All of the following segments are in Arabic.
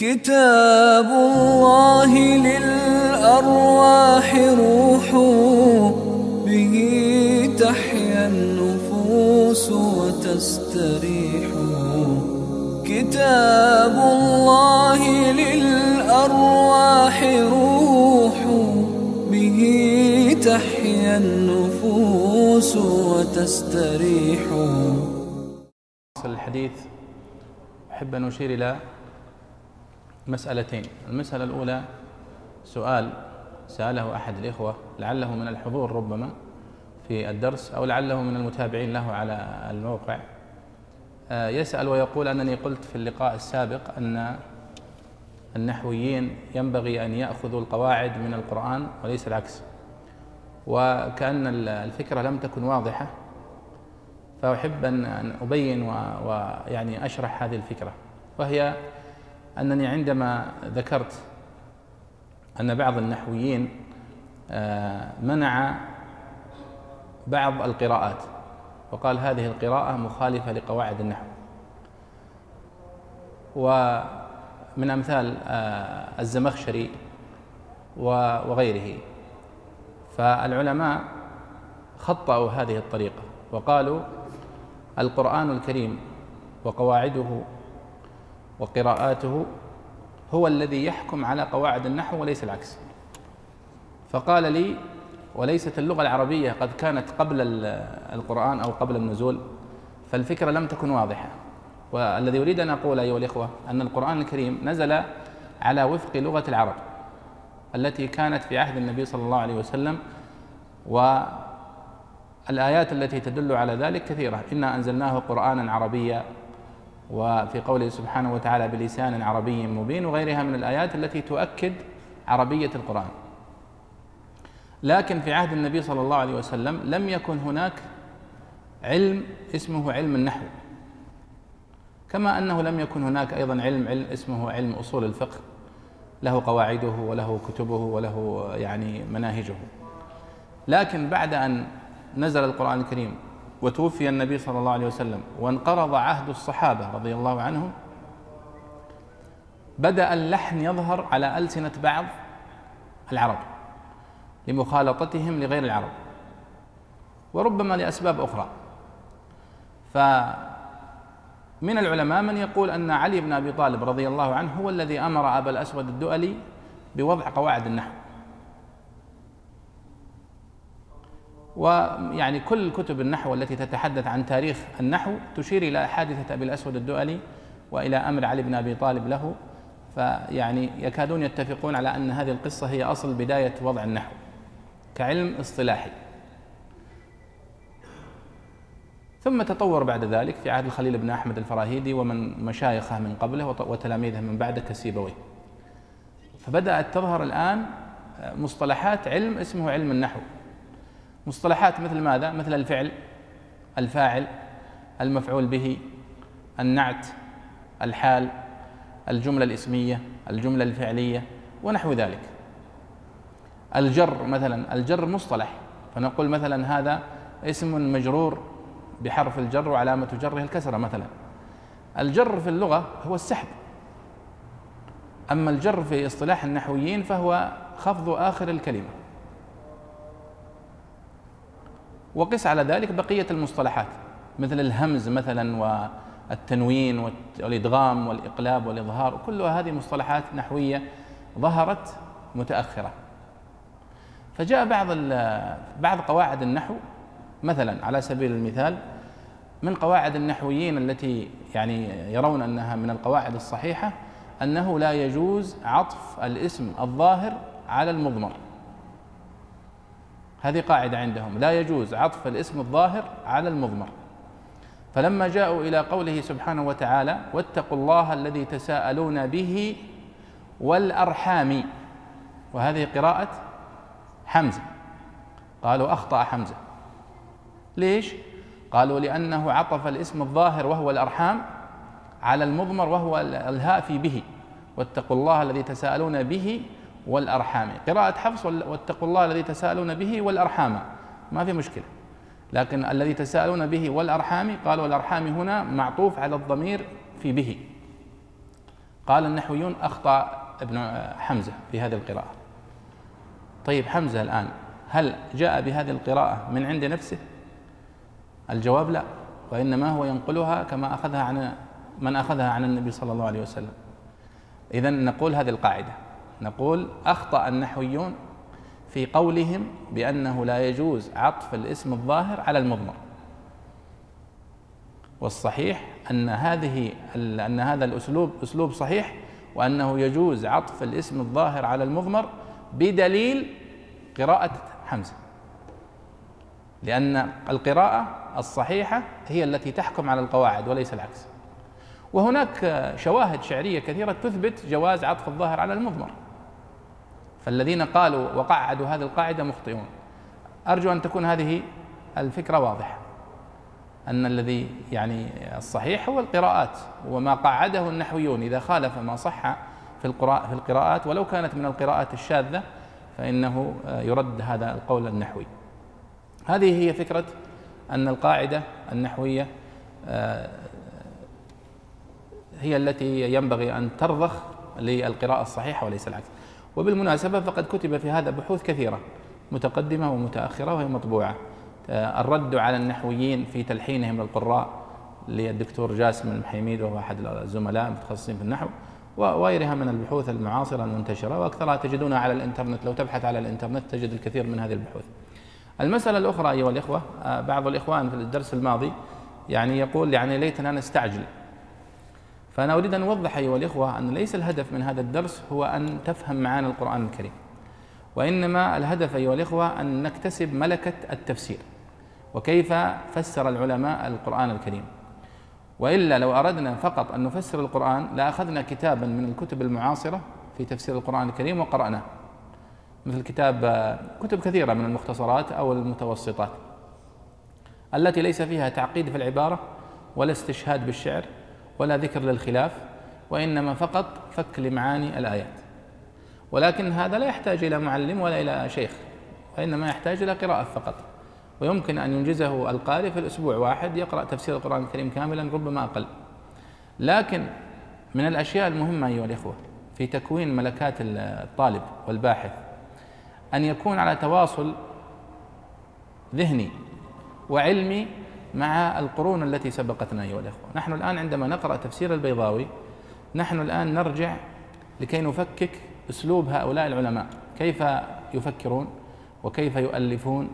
كتاب الله للأرواح روح به تحيا النفوس وتستريح. كتاب الله للأرواح روح به تحيا النفوس وتستريح. الحديث أحب أن أشير إلى مسألتين. المسألة الأولى سؤال سأله أحد الإخوة لعله من الحضور ربما في الدرس أو لعله من المتابعين له على الموقع. آه، يسأل ويقول أنني قلت في اللقاء السابق أن النحويين ينبغي أن يأخذوا القواعد من القرآن وليس العكس. وكأن الفكرة لم تكن واضحة فأحب أن أبين ويعني أشرح هذه الفكرة. وهي أنني عندما ذكرت أن بعض النحويين آه، منع بعض القراءات وقال هذه القراءة مخالفة لقواعد النحو. ومن أمثال آه، الزمخشري وغيره. فالعلماء خطأوا هذه الطريقة وقالوا القرآن الكريم وقواعده وقراءاته هو الذي يحكم على قواعد النحو وليس العكس. فقال لي وليست اللغة العربية قد كانت قبل القرآن أو قبل النزول فالفكرة لم تكن واضحة. والذي أريد أن أقول أيها الإخوة أن القرآن الكريم نزل على وفق لغة العرب التي كانت في عهد النبي صلى الله عليه وسلم والآيات التي تدل على ذلك كثيرة. إنا أنزلناه قرآنا عربيا وفي قوله سبحانه وتعالى بلسان عربي مبين وغيرها من الآيات التي تؤكد عربية القرآن. لكن في عهد النبي صلى الله عليه وسلم لم يكن هناك علم اسمه علم النحو. كما أنه لم يكن هناك أيضا علم علم اسمه علم أصول الفقه. له قواعده وله كتبه وله يعني مناهجه. لكن بعد أن نزل القرآن الكريم وتوفي النبي صلى الله عليه وسلم وانقرض عهد الصحابة رضي الله عنهم بدأ اللحن يظهر على ألسنة بعض العرب لمخالطتهم لغير العرب وربما لأسباب أخرى. فمن العلماء من يقول أن علي بن أبي طالب رضي الله عنه هو الذي أمر أبا الأسود الدؤلي بوضع قواعد النحو. ويعني كل كتب النحو التي تتحدث عن تاريخ النحو تشير إلى حادثة أبي الأسود الدؤلي وإلى أمر علي بن أبي طالب له. فيعني يكادون يتفقون على أن هذه القصة هي أصل بداية وضع النحو كعلم اصطلاحي. ثم تطور بعد ذلك في عهد الخليل بن أحمد الفراهيدي ومن مشايخه من قبله وتلاميذه من بعده كسيبويه. فبدأت تظهر الآن مصطلحات علم اسمه علم النحو. مصطلحات مثل ماذا؟ مثل الفعل الفاعل المفعول به النعت الحال الجملة الإسمية الجملة الفعلية ونحو ذلك. الجر مثلا الجر مصطلح. فنقول مثلا هذا اسم مجرور بحرف الجر وعلامة جره الكسرة مثلا. الجر في اللغة هو السحب. أما الجر في اصطلاح النحويين فهو خفض آخر الكلمة. وقس على ذلك بقية المصطلحات مثل الهمز مثلا والتنوين والإدغام والإقلاب والإظهار كلها هذه مصطلحات نحوية ظهرت متأخرة. فجاء بعض بعض قواعد النحو مثلا على سبيل المثال من قواعد النحويين التي يعني يرون أنها من القواعد الصحيحة أنه لا يجوز عطف الاسم الظاهر على المضمر. هذه قاعدة عندهم. لا يجوز عطف الاسم الظاهر على المضمر. فلما جاءوا إلى قوله سبحانه وتعالى واتقوا الله الذي تساءلون به والأرحام. وهذه قراءة حمزة. قالوا أخطأ حمزة. ليش؟ قالوا لأنه عطف الاسم الظاهر وهو الأرحام على المضمر وهو الهاء في به. واتقوا الله الذي تساءلون به والأرحام. قراءة حفص واتقوا الله الذي تساءلون به والأرحام. ما في مشكلة. لكن الذي تساءلون به والأرحام قالوا الأرحام هنا معطوف على الضمير في به. قال النحويون أخطأ ابن حمزة في هذه القراءة. طيب حمزة الآن هل جاء بهذه القراءة من عند نفسه؟ الجواب لا. وإنما هو ينقلها كما أخذها عن من أخذها عن النبي صلى الله عليه وسلم. إذا نقول هذه القاعدة. نقول أخطأ النحويون في قولهم بأنه لا يجوز عطف الاسم الظاهر على المضمر. والصحيح أن هذه أن هذا الأسلوب أسلوب صحيح وأنه يجوز عطف الاسم الظاهر على المضمر بدليل قراءة حمزة. لأن القراءة الصحيحة هي التي تحكم على القواعد وليس العكس. وهناك شواهد شعرية كثيرة تثبت جواز عطف الظاهر على المضمر. فالذين قالوا وقعدوا هذه القاعدة مخطئون. أرجو أن تكون هذه الفكرة واضحة. أن الذي يعني الصحيح هو القراءات وما قعده النحويون. إذا خالف ما صح في القراء في القراءات ولو كانت من القراءات الشاذة فإنه يرد هذا القول النحوي. هذه هي فكرة أن القاعدة النحوية آه، هي التي ينبغي أن ترضخ للقراءة الصحيحة وليس العكس. وبالمناسبة فقد كتب في هذا بحوث كثيرة متقدمة ومتأخرة وهي مطبوعة. آه، الرد على النحويين في تلحينهم للقراء للدكتور جاسم المحيميد وهو أحد الزملاء المتخصصين في النحو وغيرها من البحوث المعاصرة المنتشرة وأكثرها تجدونها على الإنترنت. لو تبحث على الإنترنت تجد الكثير من هذه البحوث. المسألة الأخرى أيها الإخوة آه، بعض الإخوان في الدرس الماضي يعني يقول يعني ليتنا نستعجل. فأنا أريد أن أوضح أيها الإخوة أن ليس الهدف من هذا الدرس هو أن تفهم معاني القرآن الكريم وإنما الهدف أيها الإخوة أن نكتسب ملكة التفسير وكيف فسر العلماء القرآن الكريم. وإلا لو أردنا فقط أن نفسر القرآن لأخذنا كتابا من الكتب المعاصرة في تفسير القرآن الكريم وقرأناه مثل كتاب كتب كثيرة من المختصرات أو المتوسطات التي ليس فيها تعقيد في العبارة ولا استشهاد بالشعر ولا ذكر للخلاف وإنما فقط فك لمعاني الآيات. ولكن هذا لا يحتاج إلى معلم ولا إلى شيخ وإنما يحتاج إلى قراءة فقط. ويمكن أن ينجزه القارئ في الأسبوع واحد يقرأ تفسير القرآن الكريم كاملا ربما أقل. لكن من الأشياء المهمة أيها الإخوة في تكوين ملكات الطالب والباحث أن يكون على تواصل ذهني وعلمي مع القرون التي سبقتنا أيها الأخوة. نحن الآن عندما نقرأ تفسير البيضاوي نحن الآن نرجع لكي نفكك أسلوب هؤلاء العلماء. كيف يفكرون وكيف يؤلفون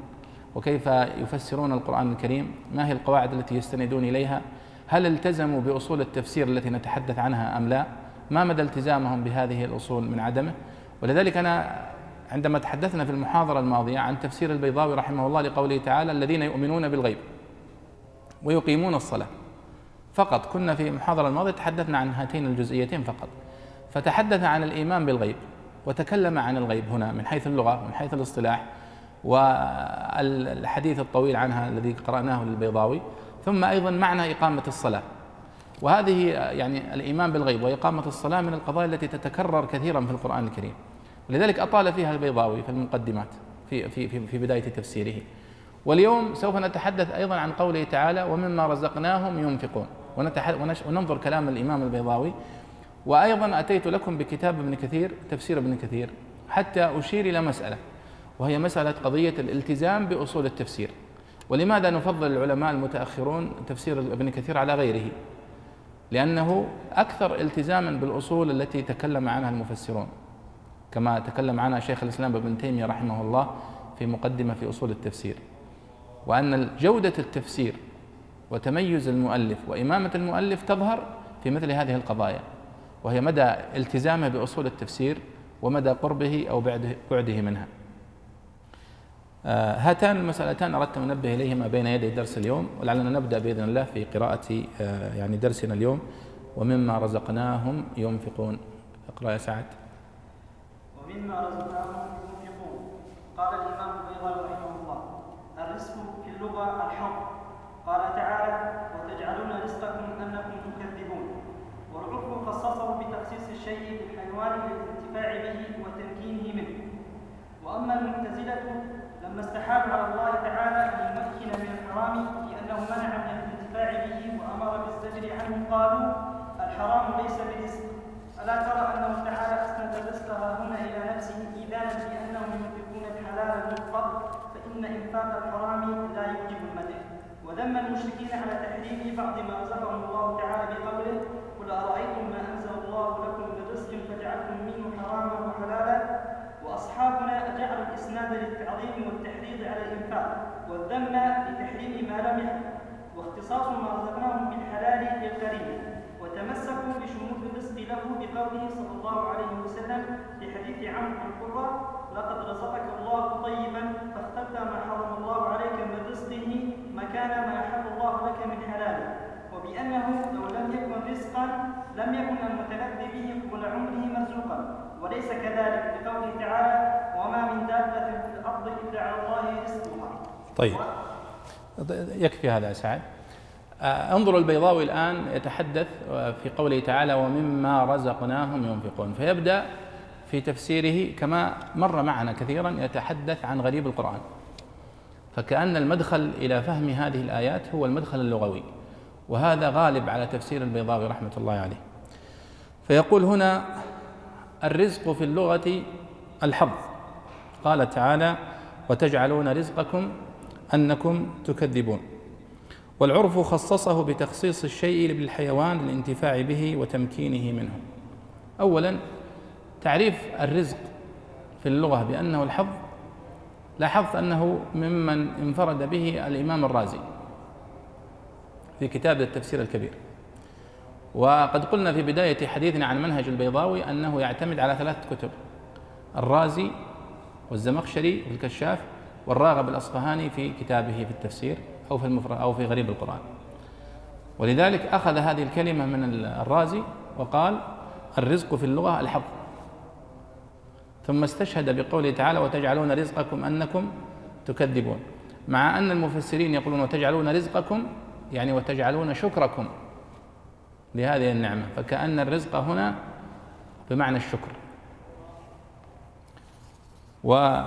وكيف يفسرون القرآن الكريم؟ ما هي القواعد التي يستندون إليها؟ هل التزموا بأصول التفسير التي نتحدث عنها أم لا؟ ما مدى التزامهم بهذه الأصول من عدمه؟ ولذلك أنا عندما تحدثنا في المحاضرة الماضية عن تفسير البيضاوي رحمه الله لقوله تعالى الذين يؤمنون بالغيب. ويقيمون الصلاة. فقط كنا في المحاضرة الماضية تحدثنا عن هاتين الجزئيتين فقط. فتحدث عن الإيمان بالغيب وتكلم عن الغيب هنا من حيث اللغة ومن حيث الاصطلاح والحديث الطويل عنها الذي قرأناه للبيضاوي ثم أيضا معنى إقامة الصلاة. وهذه يعني الإيمان بالغيب وإقامة الصلاة من القضايا التي تتكرر كثيرا في القرآن الكريم. لذلك أطال فيها البيضاوي في المقدمات في في, في بداية تفسيره. واليوم سوف نتحدث أيضا عن قوله تعالى ومما رزقناهم ينفقون. وننظر كلام الإمام البيضاوي. وأيضا أتيت لكم بكتاب ابن كثير تفسير ابن كثير حتى أشير إلى مسألة وهي مسألة قضية الالتزام بأصول التفسير. ولماذا نفضل العلماء المتأخرون تفسير ابن كثير على غيره؟ لأنه أكثر التزاما بالأصول التي تكلم عنها المفسرون. كما تكلم عنها شيخ الإسلام ابن تيمية رحمه الله في مقدمة في أصول التفسير. وأن جودة التفسير وتميز المؤلف وإمامة المؤلف تظهر في مثل هذه القضايا وهي مدى التزامه بأصول التفسير ومدى قربه أو بعده منها. آه، هاتان المسألتان أردت أن أنبه إليهما بين يدي درس اليوم ولعلنا نبدأ بإذن الله في قراءة آه، يعني درسنا اليوم ومما رزقناهم ينفقون. اقرأ يا سعد. ومما رزقناهم ينفقون. قال الإمام البيضاوي رحمه الله الرزق في اللغة الحر قال تعالى وتجعلون رزقكم أنكم تكذبون. والعرف خصصه بتخصيص الشيء بالحيوان للانتفاع به وتمكينه منه. وأما المعتزلة لما استحالوا على الله تعالى أن يمكن من الحرام لأنه منع من الانتفاع به وأمر بالزجر عنه قالوا الحرام ليس برزق. ألا ترى أنه تعالى أسند الرزق هنا إلى نفسه إيذانا بأنهم ينفقون الحلال المفرد فإن إنفاق الحرام لا يوجب المدح. وذم المشركين على تحريم بعض ما رزقهم الله تعالى بقوله قل أرأيتم ما أنزل الله لكم من رزق فجعلتم منه حراما وحلالا؟ وأصحابنا جعلوا الإسناد للتعظيم والتحريض على الإنفاق والذم لتحريم ما لم يحل واختصاص ما رزقناهم بالحلال للكريم وتمسكوا بشمول الرزق له بقوله صلى الله عليه وسلم في حديث عمرو بن قرة لقد رزقك الله طيبا فاخترت ما حرم الله عليك من رزقه مكان ما أحب الله لك من حلاله. وبأنه لو لم يكن رزقا لم يكن المتلذذ به طول عمره مرزوقا. وليس كذلك لقوله تعالى وما من دابة في الأرض إلا على الله رزقها. طيب. يكفي هذا سعد؟ آه، انظروا البيضاوي الآن يتحدث في قوله تعالى ومما رزقناهم ينفقون فيبدأ في تفسيره كما مر معنا كثيرا يتحدث عن غريب القرآن. فكأن المدخل إلى فهم هذه الآيات هو المدخل اللغوي وهذا غالب على تفسير البيضاوي رحمة الله عليه. فيقول هنا الرزق في اللغة الحظ قال تعالى وتجعلون رزقكم أنكم تكذبون والعرف خصصه بتخصيص الشيء بالحيوان للانتفاع به وتمكينه منه. اولا تعريف الرزق في اللغة بأنه الحظ. لاحظت أنه ممن انفرد به الإمام الرازي في كتاب التفسير الكبير. وقد قلنا في بداية حديثنا عن منهج البيضاوي أنه يعتمد على ثلاث كتب الرازي والزمخشري في الكشاف والراغب الأصفهاني في كتابه في التفسير. أو في المفرد أو في غريب القرآن. ولذلك أخذ هذه الكلمة من الرازي وقال الرزق في اللغة الحظ. ثم استشهد بقوله تعالى وتجعلون رزقكم أنكم تكذبون. مع أن المفسرين يقولون وتجعلون رزقكم يعني وتجعلون شكركم لهذه النعمة. فكأن الرزق هنا بمعنى الشكر. و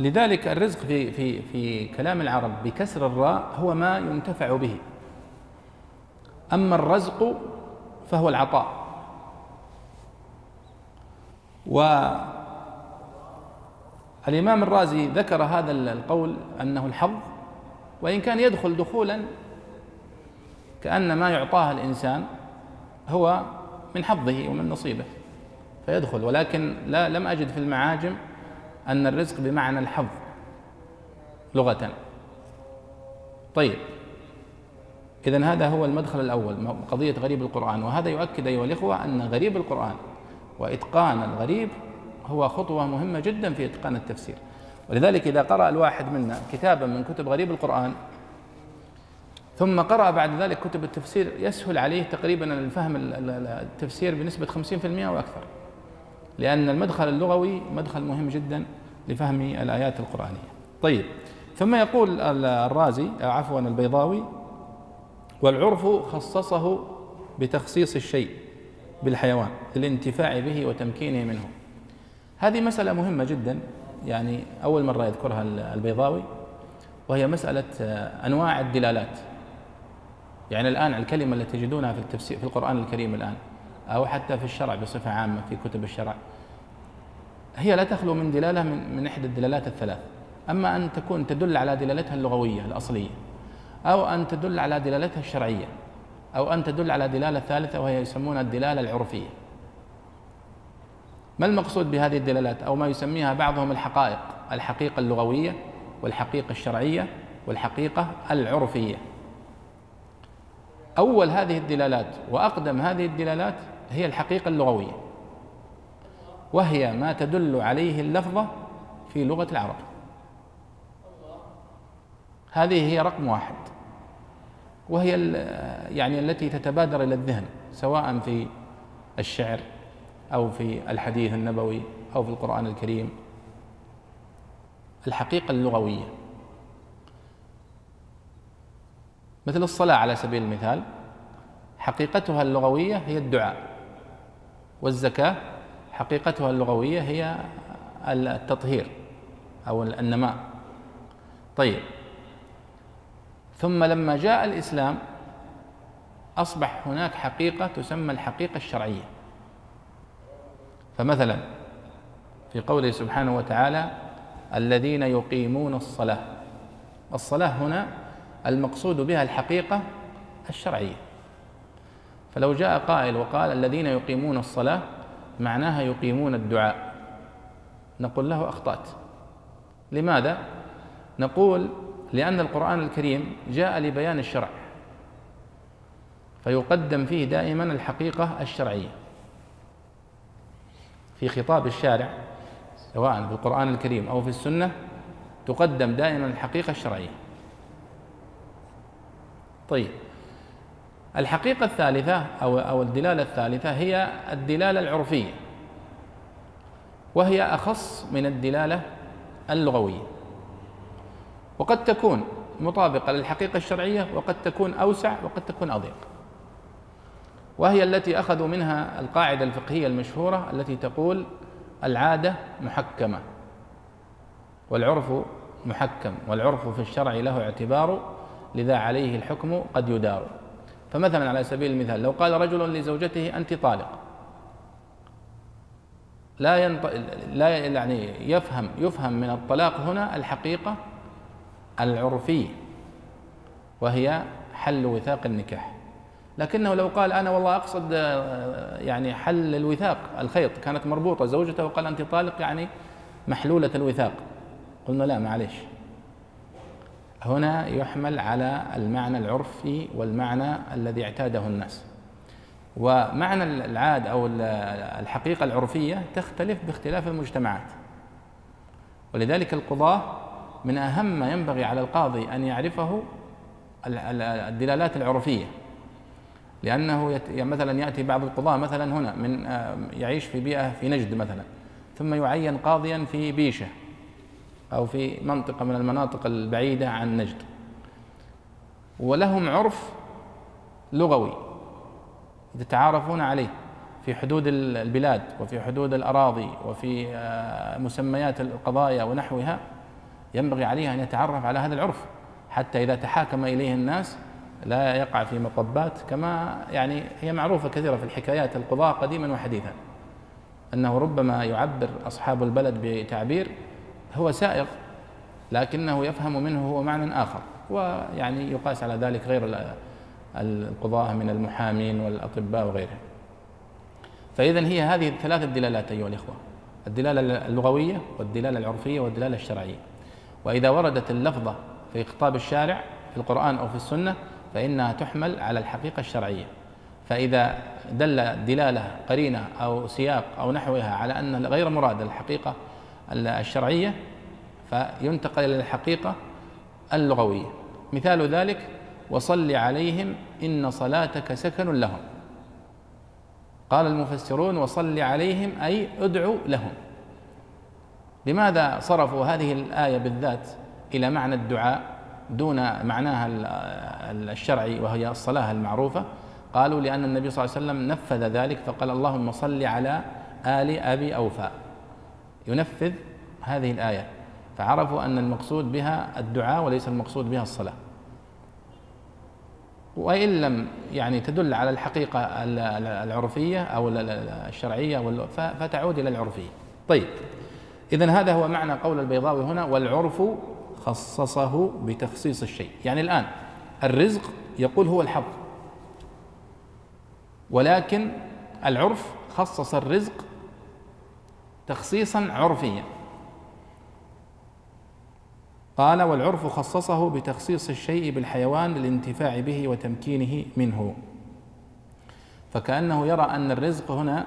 لذلك الرزق في في في كلام العرب بكسر الراء هو ما ينتفع به. أما الرزق فهو العطاء. والإمام الرازي ذكر هذا القول أنه الحظ وإن كان يدخل دخولا كأن ما يعطاه الإنسان هو من حظه ومن نصيبه فيدخل. ولكن لا لم أجد في المعاجم أن الرزق بمعنى الحظ لغة. طيب. إذا هذا هو المدخل الأول قضية غريب القرآن. وهذا يؤكد أيها الإخوة أن غريب القرآن وإتقان الغريب هو خطوة مهمة جدا في إتقان التفسير. ولذلك إذا قرأ الواحد منا كتابا من كتب غريب القرآن ثم قرأ بعد ذلك كتب التفسير يسهل عليه تقريبا الفهم التفسير بنسبة 50% وأكثر. لأن المدخل اللغوي مدخل مهم جدا لفهم الآيات القرآنية. طيب ثم يقول الرازي عفوا البيضاوي والعرف خصصه بتخصيص الشيء بالحيوان للانتفاع به وتمكينه منه. هذه مسألة مهمة جدا يعني أول مرة يذكرها البيضاوي وهي مسألة أنواع الدلالات. يعني الآن الكلمة التي تجدونها في التفسير في القرآن الكريم الآن أو حتى في الشرع بصفة عامة في كتب الشرع. هي لا تخلو من دلالة من, من إحدى الدلالات الثلاث. أما أن تكون تدل على دلالتها اللغوية الأصلية أو أن تدل على دلالتها الشرعية أو أن تدل على دلالة ثالثة وهي يسمونها الدلالة العرفية. ما المقصود بهذه الدلالات؟ أو ما يسميها بعضهم الحقائق الحقيقة اللغوية والحقيقة الشرعية والحقيقة العرفية. أول هذه الدلالات وأقدم هذه الدلالات هي الحقيقة اللغوية وهي ما تدل عليه اللفظة في لغة العرب. هذه هي رقم واحد وهي يعني التي تتبادر إلى الذهن سواء في الشعر أو في الحديث النبوي أو في القرآن الكريم. الحقيقة اللغوية مثل الصلاة على سبيل المثال حقيقتها اللغوية هي الدعاء. والزكاة حقيقتها اللغوية هي التطهير أو النماء. طيب. ثم لما جاء الإسلام أصبح هناك حقيقة تسمى الحقيقة الشرعية. فمثلا في قوله سبحانه وتعالى الذين يقيمون الصلاة. الصلاة هنا المقصود بها الحقيقة الشرعية. فلو جاء قائل وقال الذين يقيمون الصلاة معناها يقيمون الدعاء. نقول له أخطأت. لماذا؟ نقول لأن القرآن الكريم جاء لبيان الشرع. فيقدم فيه دائما الحقيقة الشرعية. في خطاب الشارع سواء في القرآن الكريم أو في السنة تقدم دائما الحقيقة الشرعية. طيب. الحقيقة الثالثة أو أو الدلالة الثالثة هي الدلالة العرفية وهي أخص من الدلالة اللغوية. وقد تكون مطابقة للحقيقة الشرعية وقد تكون أوسع وقد تكون أضيق. وهي التي أخذوا منها القاعدة الفقهية المشهورة التي تقول العادة محكمة والعرف محكم والعرف في الشرع له اعتبار لذا عليه الحكم قد يدار. فمثلا على سبيل المثال لو قال رجل لزوجته أنت طالق. لا ينط... لا يعني يفهم يفهم من الطلاق هنا الحقيقة العرفية وهي حل وثاق النكاح. لكنه لو قال أنا والله أقصد آه، يعني حل الوثاق الخيط كانت مربوطة زوجته وقال أنت طالق يعني محلولة الوثاق. قلنا لا معلش هنا يحمل على المعنى العرفي والمعنى الذي اعتاده الناس. ومعنى العاد أو الحقيقة العرفية تختلف باختلاف المجتمعات. ولذلك القضاة من أهم ما ينبغي على القاضي أن يعرفه الدلالات العرفية. لأنه مثلا يأتي بعض القضاة مثلا هنا من يعيش في بيئة في نجد مثلا ثم يعين قاضيا في بيشة. أو في منطقة من المناطق البعيدة عن نجد. ولهم عرف لغوي يتعارفون عليه في حدود البلاد وفي حدود الأراضي وفي آه، مسميات القضايا ونحوها ينبغي عليه أن يتعرف على هذا العرف حتى إذا تحاكم إليه الناس لا يقع في مطبات كما يعني هي معروفة كثيرة في الحكايات القضاة قديما وحديثا أنه ربما يعبر أصحاب البلد بتعبير هو سائق لكنه يفهم منه هو معنى آخر ويعني يقاس على ذلك غير القضاة من المحامين والأطباء وغيرهم. فإذا هي هذه الثلاث الدلالات أيها الإخوة الدلالة اللغوية والدلالة العرفية والدلالة الشرعية. وإذا وردت اللفظة في خطاب الشارع في القرآن أو في السنة فإنها تحمل على الحقيقة الشرعية. فإذا دل دلالة قرينة أو سياق أو نحوها على أن غير مراد الحقيقة الشرعية فينتقل إلى الحقيقة اللغوية. مثال ذلك وصل عليهم إن صلاتك سكن لهم. قال المفسرون وصل عليهم أي ادعو لهم. لماذا صرفوا هذه الآية بالذات إلى معنى الدعاء دون معناها الشرعي وهي الصلاة المعروفة؟ قالوا لأن النبي صلى الله عليه وسلم نفذ ذلك فقال اللهم صل على آل أبي أوفى. ينفذ هذه الآية. فعرفوا أن المقصود بها الدعاء وليس المقصود بها الصلاة. وإن لم يعني تدل على الحقيقة العرفية أو الشرعية فتعود إلى العرفية. طيب. إذا هذا هو معنى قول البيضاوي هنا والعرف خصصه بتخصيص الشيء. يعني الآن الرزق يقول هو الحظ ولكن العرف خصص الرزق تخصيصا عرفيا. قال والعرف خصصه بتخصيص الشيء بالحيوان للانتفاع به وتمكينه منه. فكأنه يرى أن الرزق هنا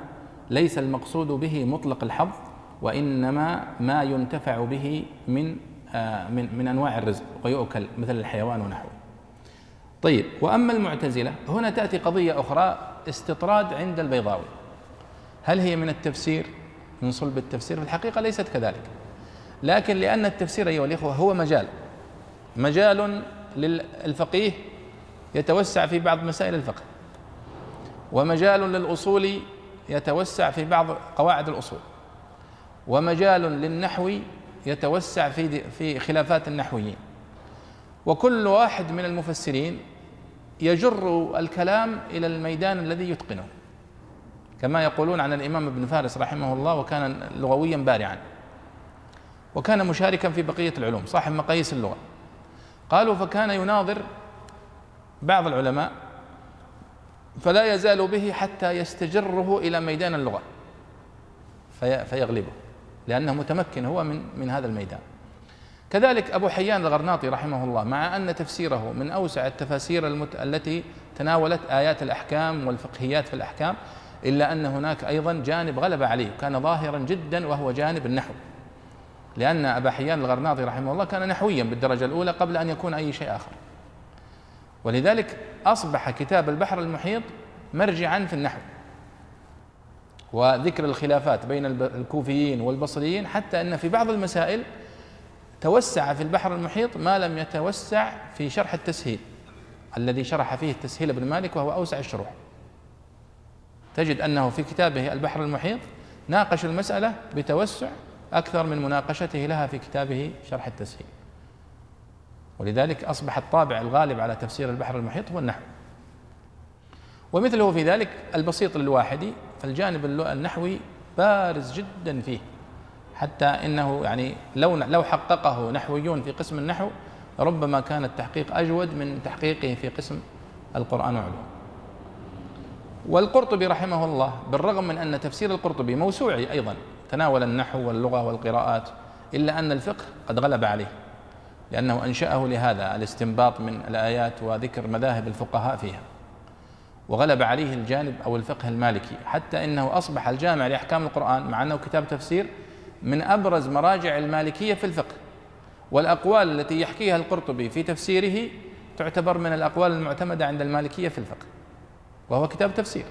ليس المقصود به مطلق الحظ وإنما ما ينتفع به من آه من من أنواع الرزق ويؤكل مثل الحيوان ونحوه. طيب وأما المعتزلة هنا تأتي قضية أخرى استطراد عند البيضاوي. هل هي من التفسير؟ من صلب التفسير في الحقيقة ليست كذلك. لكن لأن التفسير أيها الإخوة هو مجال مجال للفقيه يتوسع في بعض مسائل الفقه ومجال للأصول يتوسع في بعض قواعد الأصول ومجال للنحو يتوسع في في خلافات النحويين. وكل واحد من المفسرين يجر الكلام إلى الميدان الذي يتقنه. كما يقولون عن الإمام ابن فارس رحمه الله وكان لغويا بارعا وكان مشاركا في بقية العلوم صاحب مقاييس اللغة. قالوا فكان يناظر بعض العلماء فلا يزال به حتى يستجره إلى ميدان اللغة في فيغلبه لأنه متمكن هو من من هذا الميدان. كذلك أبو حيان الغرناطي رحمه الله مع أن تفسيره من أوسع التفاسير المت... التي تناولت آيات الأحكام والفقهيات في الأحكام إلا أن هناك أيضا جانب غلب عليه كان ظاهرا جدا وهو جانب النحو. لأن أبا حيان الغرناطي رحمه الله كان نحويا بالدرجة الأولى قبل أن يكون أي شيء آخر. ولذلك أصبح كتاب البحر المحيط مرجعا في النحو. وذكر الخلافات بين الكوفيين والبصريين حتى أن في بعض المسائل توسع في البحر المحيط ما لم يتوسع في شرح التسهيل. الذي شرح فيه التسهيل ابن مالك وهو أوسع الشروح. تجد أنه في كتابه البحر المحيط ناقش المسألة بتوسع أكثر من مناقشته لها في كتابه شرح التسهيل. ولذلك أصبح الطابع الغالب على تفسير البحر المحيط هو النحو. ومثله في ذلك البسيط للواحدي فالجانب النحوي بارز جدا فيه. حتى إنه يعني لو لو حققه نحويون في قسم النحو ربما كان التحقيق أجود من تحقيقه في قسم القرآن وعلوم. والقرطبي رحمه الله بالرغم من أن تفسير القرطبي موسوعي أيضا تناول النحو واللغة والقراءات إلا أن الفقه قد غلب عليه لأنه أنشأه لهذا الاستنباط من الآيات وذكر مذاهب الفقهاء فيها. وغلب عليه الجانب أو الفقه المالكي حتى إنه أصبح الجامع لأحكام القرآن مع أنه كتاب تفسير من أبرز مراجع المالكية في الفقه والأقوال التي يحكيها القرطبي في تفسيره تعتبر من الأقوال المعتمدة عند المالكية في الفقه وهو كتاب تفسير.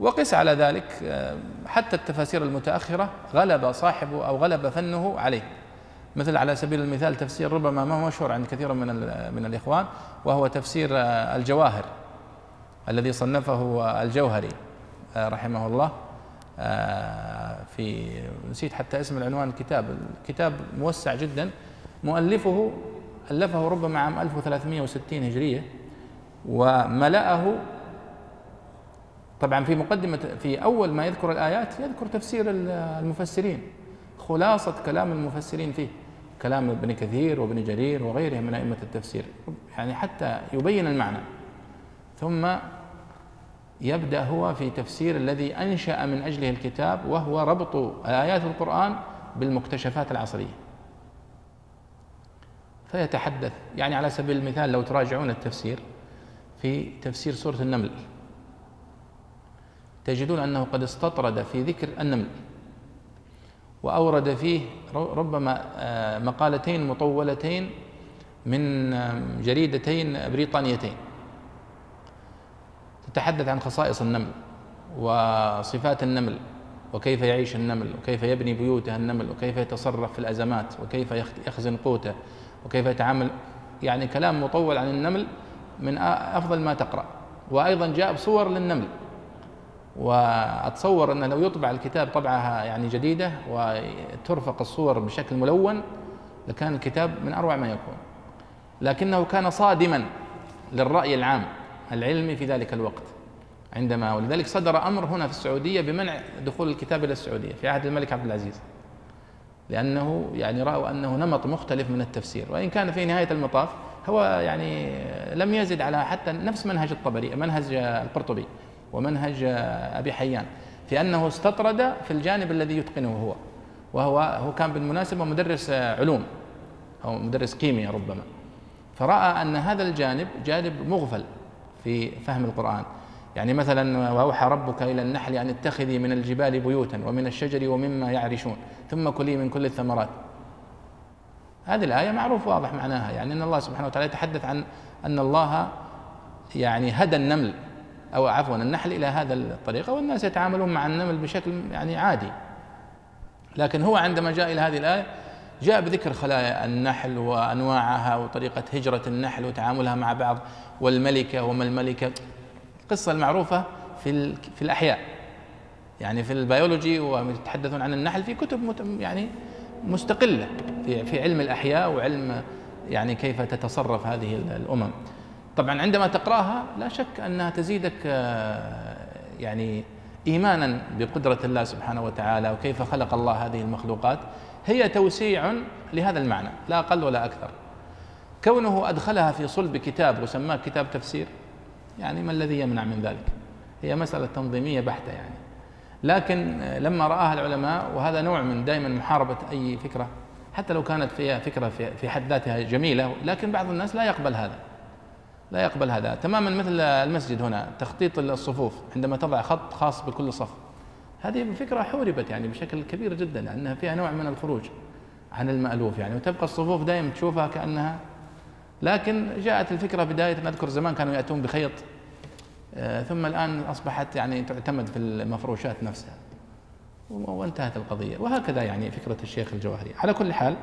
وقس على ذلك آه، حتى التفاسير المتأخرة غلب صاحبه أو غلب فنه عليه. مثل على سبيل المثال تفسير ربما ما هو مشهور عند كثير من من الإخوان وهو تفسير آه، الجواهر الذي صنفه الجوهري آه، رحمه الله في نسيت حتى اسم العنوان الكتاب. الكتاب موسع جدا مؤلفه ألفه ربما عام 1360 هجرية. وملأه. طبعا في مقدمة في أول ما يذكر الآيات يذكر تفسير المفسرين خلاصة كلام المفسرين فيه كلام ابن كثير وابن جرير وغيرهم من أئمة التفسير يعني حتى يبين المعنى. ثم يبدأ هو في تفسير الذي أنشأ من أجله الكتاب وهو ربط ايات القرآن بالمكتشفات العصرية. فيتحدث يعني على سبيل المثال لو تراجعون التفسير في تفسير سورة النمل. تجدون أنه قد استطرد في ذكر النمل. وأورد فيه ربما آه، مقالتين مطولتين من آه، جريدتين بريطانيتين. تتحدث عن خصائص النمل وصفات النمل وكيف يعيش النمل وكيف يبني بيوته النمل وكيف يتصرف في الأزمات وكيف يخزن قوته وكيف يتعامل. يعني كلام مطول عن النمل من أفضل ما تقرأ. وأيضا جاء بصور للنمل. وأتصور أن لو يطبع الكتاب طبعه يعني جديدة وترفق الصور بشكل ملون لكان الكتاب من أروع ما يكون. لكنه كان صادما للرأي العام العلمي في ذلك الوقت. عندما ولذلك صدر أمر هنا في السعودية بمنع دخول الكتاب إلى السعودية في عهد الملك عبد العزيز. لأنه يعني رأوا أنه نمط مختلف من التفسير. وإن كان في نهاية المطاف هو يعني لم يزد على حتى نفس منهج الطبري منهج القرطبي ومنهج أبي حيان في أنه استطرد في الجانب الذي يتقنه هو وهو هو كان بالمناسبة مدرس علوم أو مدرس كيمياء ربما. فرأى أن هذا الجانب جانب مغفل في فهم القرآن. يعني مثلا وأوحى ربك إلى النحل أن اتخذي من الجبال بيوتا ومن الشجر ومما يعرشون ثم كلي من كل الثمرات. هذه الآية معروف واضح معناها يعني أن الله سبحانه وتعالى يتحدث عن أن الله يعني هدى النمل أو عفوا النحل إلى هذا الطريقة والناس يتعاملون مع النمل بشكل يعني عادي. لكن هو عندما جاء إلى هذه الآية جاء بذكر خلايا النحل وأنواعها وطريقة هجرة النحل وتعاملها مع بعض والملكة وما الملكة. القصة المعروفة في في الأحياء. يعني في البيولوجي ويتحدثون عن النحل في كتب يعني مستقلة في علم الأحياء وعلم يعني كيف تتصرف هذه الأمم. طبعا عندما تقرأها لا شك أنها تزيدك يعني ايمانا بقدرة الله سبحانه وتعالى وكيف خلق الله هذه المخلوقات. هي توسيع لهذا المعنى لا أقل ولا أكثر. كونه أدخلها في صلب كتاب وسماه كتاب تفسير يعني ما الذي يمنع من ذلك؟ هي مسألة تنظيمية بحتة يعني. لكن لما رآها العلماء وهذا نوع من دائما محاربة أي فكرة حتى لو كانت فيها فكرة في حد ذاتها جميلة لكن بعض الناس لا يقبل هذا. لا يقبل هذا. تماما مثل المسجد هنا تخطيط الصفوف عندما تضع خط خاص بكل صف. هذه فكرة حوربت يعني بشكل كبير جدا لأنها فيها نوع من الخروج عن المألوف يعني وتبقى الصفوف دائما تشوفها كأنها. لكن جاءت الفكرة بداية نذكر زمان كانوا يأتون بخيط ثم الآن أصبحت يعني تعتمد في المفروشات نفسها. وانتهت القضية. وهكذا يعني فكرة الشيخ الجواهري على كل حال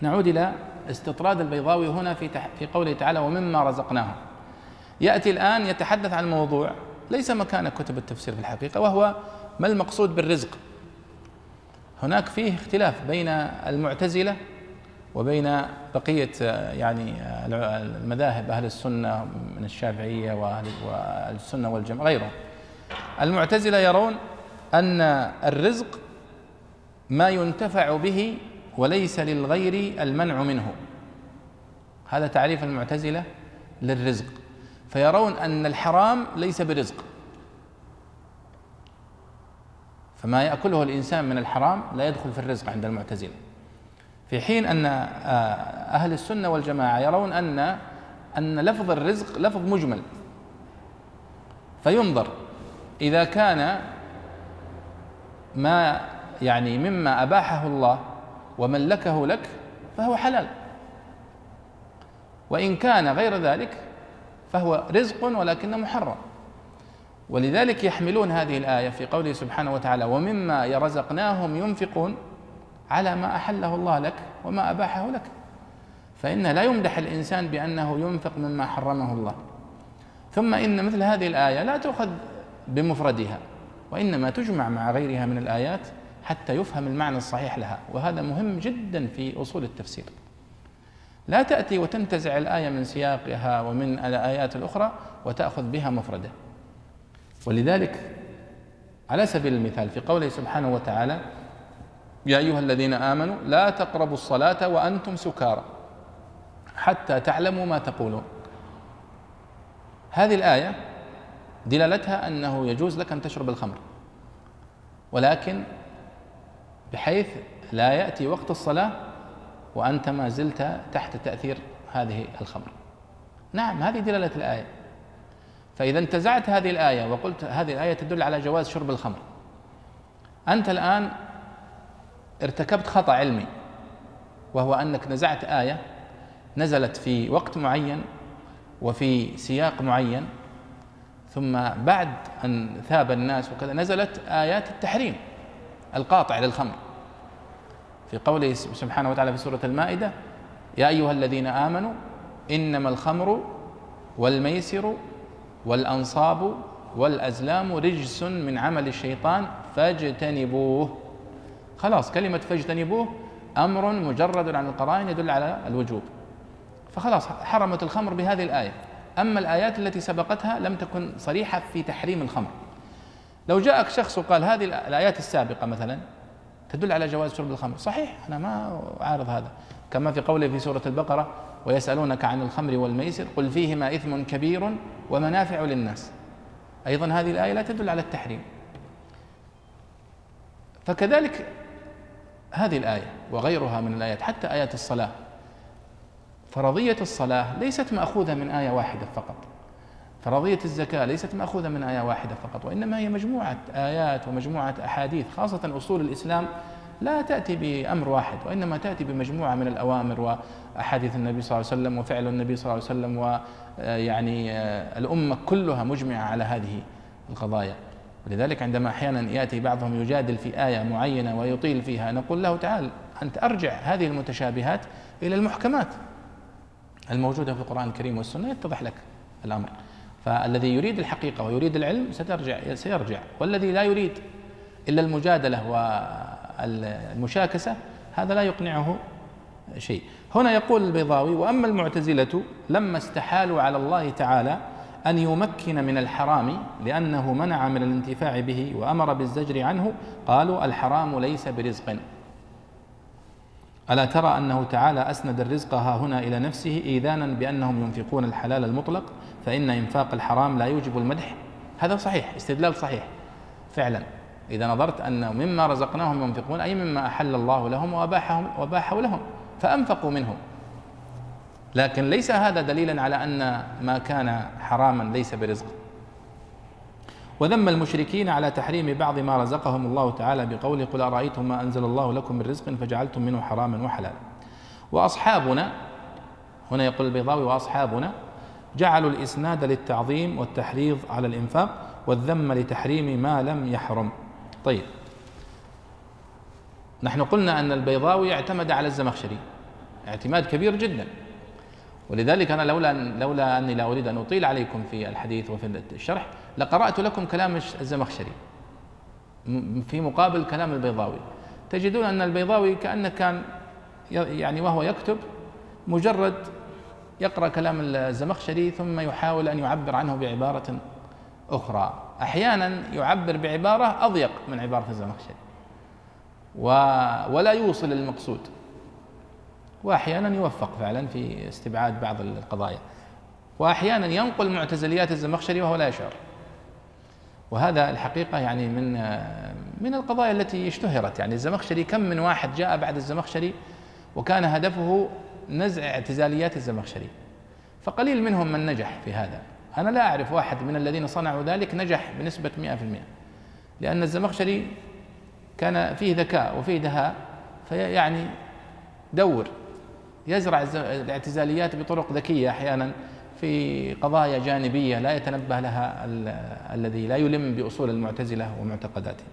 نعود إلى استطراد البيضاوي هنا في في قوله تعالى ومما رزقناهم. يأتي الآن يتحدث عن موضوع ليس مكان كتب التفسير في الحقيقة وهو ما المقصود بالرزق. هناك فيه اختلاف بين المعتزلة وبين بقية يعني المذاهب أهل السنة من الشافعية وأهل السنة والجماعة غيرهم. المعتزلة يرون أن الرزق ما ينتفع به وليس للغير المنع منه. هذا تعريف المعتزلة للرزق. فيرون أن الحرام ليس برزق. فما يأكله الإنسان من الحرام لا يدخل في الرزق عند المعتزلة. في حين أن آه، أهل السنة والجماعة يرون أن أن لفظ الرزق لفظ مجمل. فينظر إذا كان ما يعني مما أباحه الله وملكه لك فهو حلال. وإن كان غير ذلك فهو رزق ولكن محرم. ولذلك يحملون هذه الآية في قوله سبحانه وتعالى ومما رزقناهم ينفقون على ما أحله الله لك وما أباحه لك. فإن لا يمدح الإنسان بأنه ينفق مما حرمه الله. ثم إن مثل هذه الآية لا تؤخذ بمفردها وإنما تجمع مع غيرها من الآيات حتى يفهم المعنى الصحيح لها وهذا مهم جدا في أصول التفسير. لا تأتي وتنتزع الآية من سياقها ومن الآيات الأخرى وتأخذ بها مفرده. ولذلك على سبيل المثال في قوله سبحانه وتعالى يا أيها الذين آمنوا لا تقربوا الصلاة وأنتم سكارى حتى تعلموا ما تقولون. هذه الآية دلالتها أنه يجوز لك أن تشرب الخمر ولكن بحيث لا يأتي وقت الصلاة وأنت ما زلت تحت تأثير هذه الخمر. نعم هذه دلالة الآية. فإذا انتزعت هذه الآية وقلت هذه الآية تدل على جواز شرب الخمر أنت الآن ارتكبت خطأ علمي وهو أنك نزعت آية نزلت في وقت معين وفي سياق معين ثم بعد أن ثاب الناس وكذا نزلت آيات التحريم القاطع للخمر. في قوله سبحانه وتعالى في سورة المائدة يا أيها الذين آمنوا إنما الخمر والميسر والأنصاب والأزلام رجس من عمل الشيطان فاجتنبوه. خلاص كلمة فاجتنبوه أمر مجرد عن القرائن يدل على الوجوب. فخلاص حرمت الخمر بهذه الآية. أما الآيات التي سبقتها لم تكن صريحة في تحريم الخمر. لو جاءك شخص وقال هذه الآيات السابقة مثلا تدل على جواز شرب الخمر. صحيح أنا ما أعارض هذا. كما في قوله في سورة البقرة ويسألونك عن الخمر والميسر قل فيهما إثم كبير ومنافع للناس. أيضا هذه الآية لا تدل على التحريم. فكذلك هذه الآية وغيرها من الآيات حتى آيات الصلاة. فرضية الصلاة ليست مأخوذة من آية واحدة فقط. فرضية الزكاة ليست مأخوذة من آية واحدة فقط وإنما هي مجموعة آيات ومجموعة أحاديث خاصة أصول الإسلام لا تأتي بأمر واحد وإنما تأتي بمجموعة من الأوامر وأحاديث النبي صلى الله عليه وسلم وفعل النبي صلى الله عليه وسلم ويعني آه، الأمة كلها مجمعة على هذه القضايا. ولذلك عندما أحيانا يأتي بعضهم يجادل في آية معينة ويطيل فيها نقول له تعال أنت أرجع هذه المتشابهات إلى المحكمات الموجودة في القرآن الكريم والسنة يتضح لك الأمر. فالذي يريد الحقيقة ويريد العلم سترجع سيرجع. والذي لا يريد إلا المجادلة والمشاكسة هذا لا يقنعه شيء. هنا يقول البيضاوي وأما المعتزلة لما استحالوا على الله تعالى أن يمكن من الحرام لأنه منع من الانتفاع به وأمر بالزجر عنه قالوا الحرام ليس برزق. ألا ترى أنه تعالى أسند الرزق ها هنا إلى نفسه إيذانا بأنهم ينفقون الحلال المطلق فإن إنفاق الحرام لا يوجب المدح. هذا صحيح استدلال صحيح فعلا. إذا نظرت أن مما رزقناهم ينفقون أي مما أحل الله لهم وأباحهم وأباحوا لهم فأنفقوا منه لكن ليس هذا دليلا على أن ما كان حراما ليس برزق وذم المشركين على تحريم بعض ما رزقهم الله تعالى بقوله قل أرأيتم ما أنزل الله لكم من رزق فجعلتم منه حراما وحلالا. وأصحابنا هنا يقول البيضاوي وأصحابنا جعلوا الإسناد للتعظيم والتحريض على الإنفاق والذم لتحريم ما لم يحرم. طيب. نحن قلنا أن البيضاوي اعتمد على الزمخشري. اعتماد كبير جدا. ولذلك أنا لولا لولا أني لا أريد أن أطيل عليكم في الحديث وفي الشرح لقرأت لكم كلام الزمخشري. في مقابل كلام البيضاوي. تجدون أن البيضاوي كأنه كان يعني وهو يكتب مجرد يقرأ كلام الزمخشري ثم يحاول أن يعبر عنه بعبارة أخرى. أحيانا يعبر بعبارة أضيق من عبارة الزمخشري. ولا يوصل المقصود وأحيانا يوفق فعلا في استبعاد بعض القضايا. وأحيانا ينقل معتزليات الزمخشري وهو لا يشعر. وهذا الحقيقة يعني من من القضايا التي اشتهرت. يعني الزمخشري كم من واحد جاء بعد الزمخشري وكان هدفه نزع اعتزاليات الزمخشري. فقليل منهم من نجح في هذا. أنا لا أعرف واحد من الذين صنعوا ذلك نجح بنسبة 100% لأن الزمخشري كان فيه ذكاء وفيه دهاء فيعني دور. يزرع الاعتزاليات بطرق ذكية أحيانا في قضايا جانبية لا يتنبه لها الذي لا يلم بأصول المعتزلة ومعتقداتهم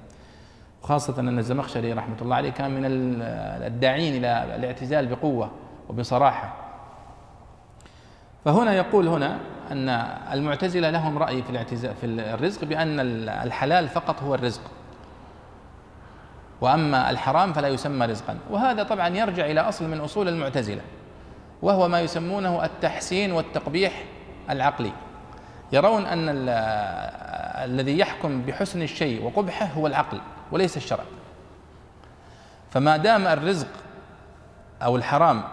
وخاصه أن الزمخشري رحمة الله عليه كان من الداعين إلى الاعتزال بقوة وبصراحة. فهنا يقول هنا أن المعتزلة لهم رأي في الاعتزال في الرزق بأن الحلال فقط هو الرزق. وأما الحرام فلا يسمى رزقا. وهذا طبعا يرجع إلى أصل من أصول المعتزلة وهو ما يسمونه التحسين والتقبيح العقلي. يرون أن الذي يحكم بحسن الشيء وقبحه هو العقل وليس الشرع. فما دام الرزق أو الحرام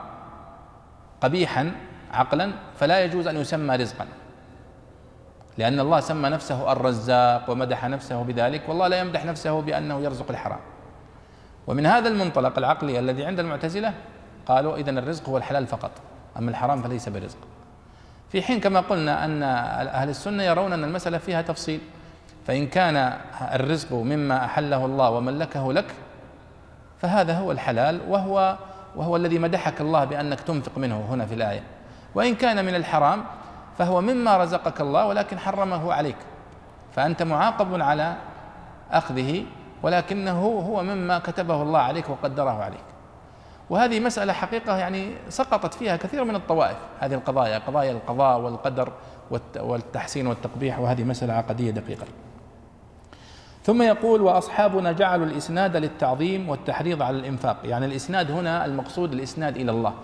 قبيحا عقلا فلا يجوز أن يسمى رزقا. لأن الله سمى نفسه الرزاق ومدح نفسه بذلك والله لا يمدح نفسه بأنه يرزق الحرام. ومن هذا المنطلق العقلي الذي عند المعتزلة قالوا إذا الرزق هو الحلال فقط أما الحرام فليس برزق. في حين كما قلنا أن أهل السنة يرون أن المسألة فيها تفصيل فإن كان الرزق مما أحله الله وملكه لك فهذا هو الحلال وهو وهو الذي مدحك الله بأنك تنفق منه هنا في الآية. وإن كان من الحرام فهو مما رزقك الله ولكن حرمه عليك. فأنت معاقب على أخذه ولكنه هو مما كتبه الله عليك وقدره عليك. وهذه مسألة حقيقة يعني سقطت فيها كثير من الطوائف. هذه القضايا قضايا القضاء والقدر والتحسين والتقبيح وهذه مسألة عقدية دقيقة. ثم يقول وأصحابنا جعلوا الإسناد للتعظيم والتحريض على الإنفاق. يعني الإسناد هنا المقصود الإسناد إلى الله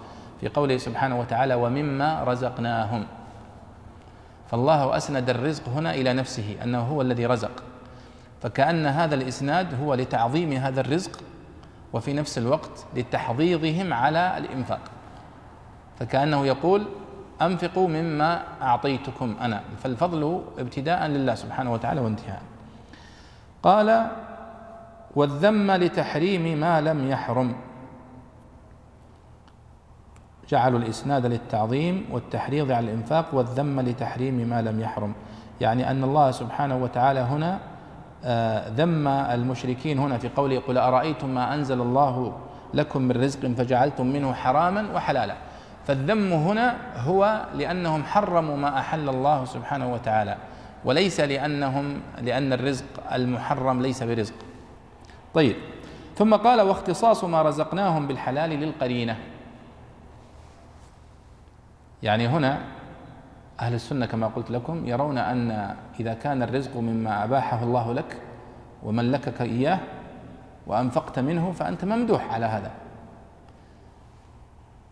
في قوله سبحانه وتعالى ومما رزقناهم. فالله أسند الرزق هنا إلى نفسه أنه هو الذي رزق. فكأن هذا الإسناد هو لتعظيم هذا الرزق وفي نفس الوقت لتحضيضهم على الإنفاق. فكأنه يقول أنفقوا مما أعطيتكم أنا. فالفضل ابتداء لله سبحانه وتعالى وانتهاء. قال والذم لتحريم ما لم يحرم. جعلوا الإسناد للتعظيم والتحريض على الإنفاق والذم لتحريم ما لم يحرم. يعني أن الله سبحانه وتعالى هنا ذم المشركين هنا في قوله قل أرأيتم ما أنزل الله لكم من رزق فجعلتم منه حراما وحلالا. فالذم هنا هو لأنهم حرموا ما أحل الله سبحانه وتعالى وليس لأنهم لأن الرزق المحرم ليس برزق. طيب ثم قال واختصاص ما رزقناهم بالحلال للقرينة. يعني هنا أهل السنة كما قلت لكم يرون أن إذا كان الرزق مما أباحه الله لك وملكك إياه وأنفقت منه فأنت ممدوح على هذا.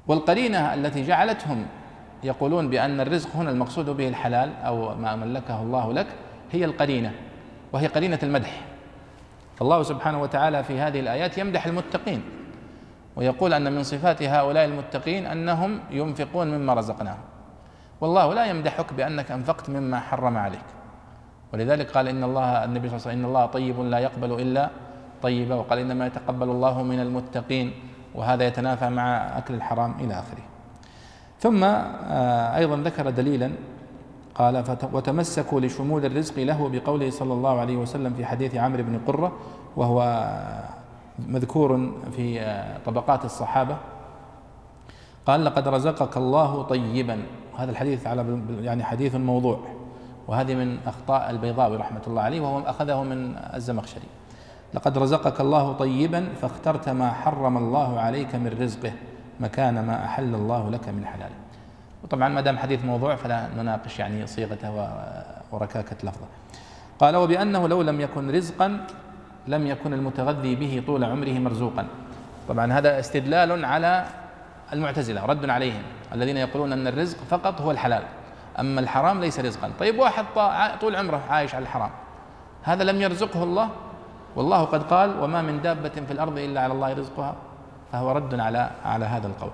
والقرينة التي جعلتهم يقولون بأن الرزق هنا المقصود به الحلال أو ما ملكه الله لك هي القرينة وهي قرينة المدح. فالله سبحانه وتعالى في هذه الآيات يمدح المتقين ويقول أن من صفات هؤلاء المتقين أنهم ينفقون مما رزقناهم. والله لا يمدحك بأنك أنفقت مما حرم عليك. ولذلك قال إن الله النبي صلى الله عليه وسلم إن الله طيب لا يقبل إلا طيبا وقال إنما يتقبل الله من المتقين وهذا يتنافى مع أكل الحرام إلى آخره. ثم آه، أيضا ذكر دليلا قال وتمسكوا لشمول الرزق له بقوله صلى الله عليه وسلم في حديث عمرو بن قرة وهو مذكور في آه، طبقات الصحابة. قال لقد رزقك الله طيبا هذا الحديث على يعني حديث موضوع. وهذه من أخطاء البيضاوي رحمة الله عليه وهو أخذه من الزمخشري. لقد رزقك الله طيبا فاخترت ما حرم الله عليك من رزقه مكان ما أحل الله لك من حلاله. وطبعا ما دام حديث موضوع فلا نناقش يعني صيغته وركاكة لفظه. قال وبأنه لو لم يكن رزقا لم يكن المتغذي به طول عمره مرزوقا. طبعا هذا استدلال على المعتزلة رد عليهم. الذين يقولون أن الرزق فقط هو الحلال أما الحرام ليس رزقا. طيب واحد طول عمره عايش على الحرام هذا لم يرزقه الله؟ والله قد قال وما من دابة في الأرض إلا على الله رزقها. فهو رد على على هذا القول.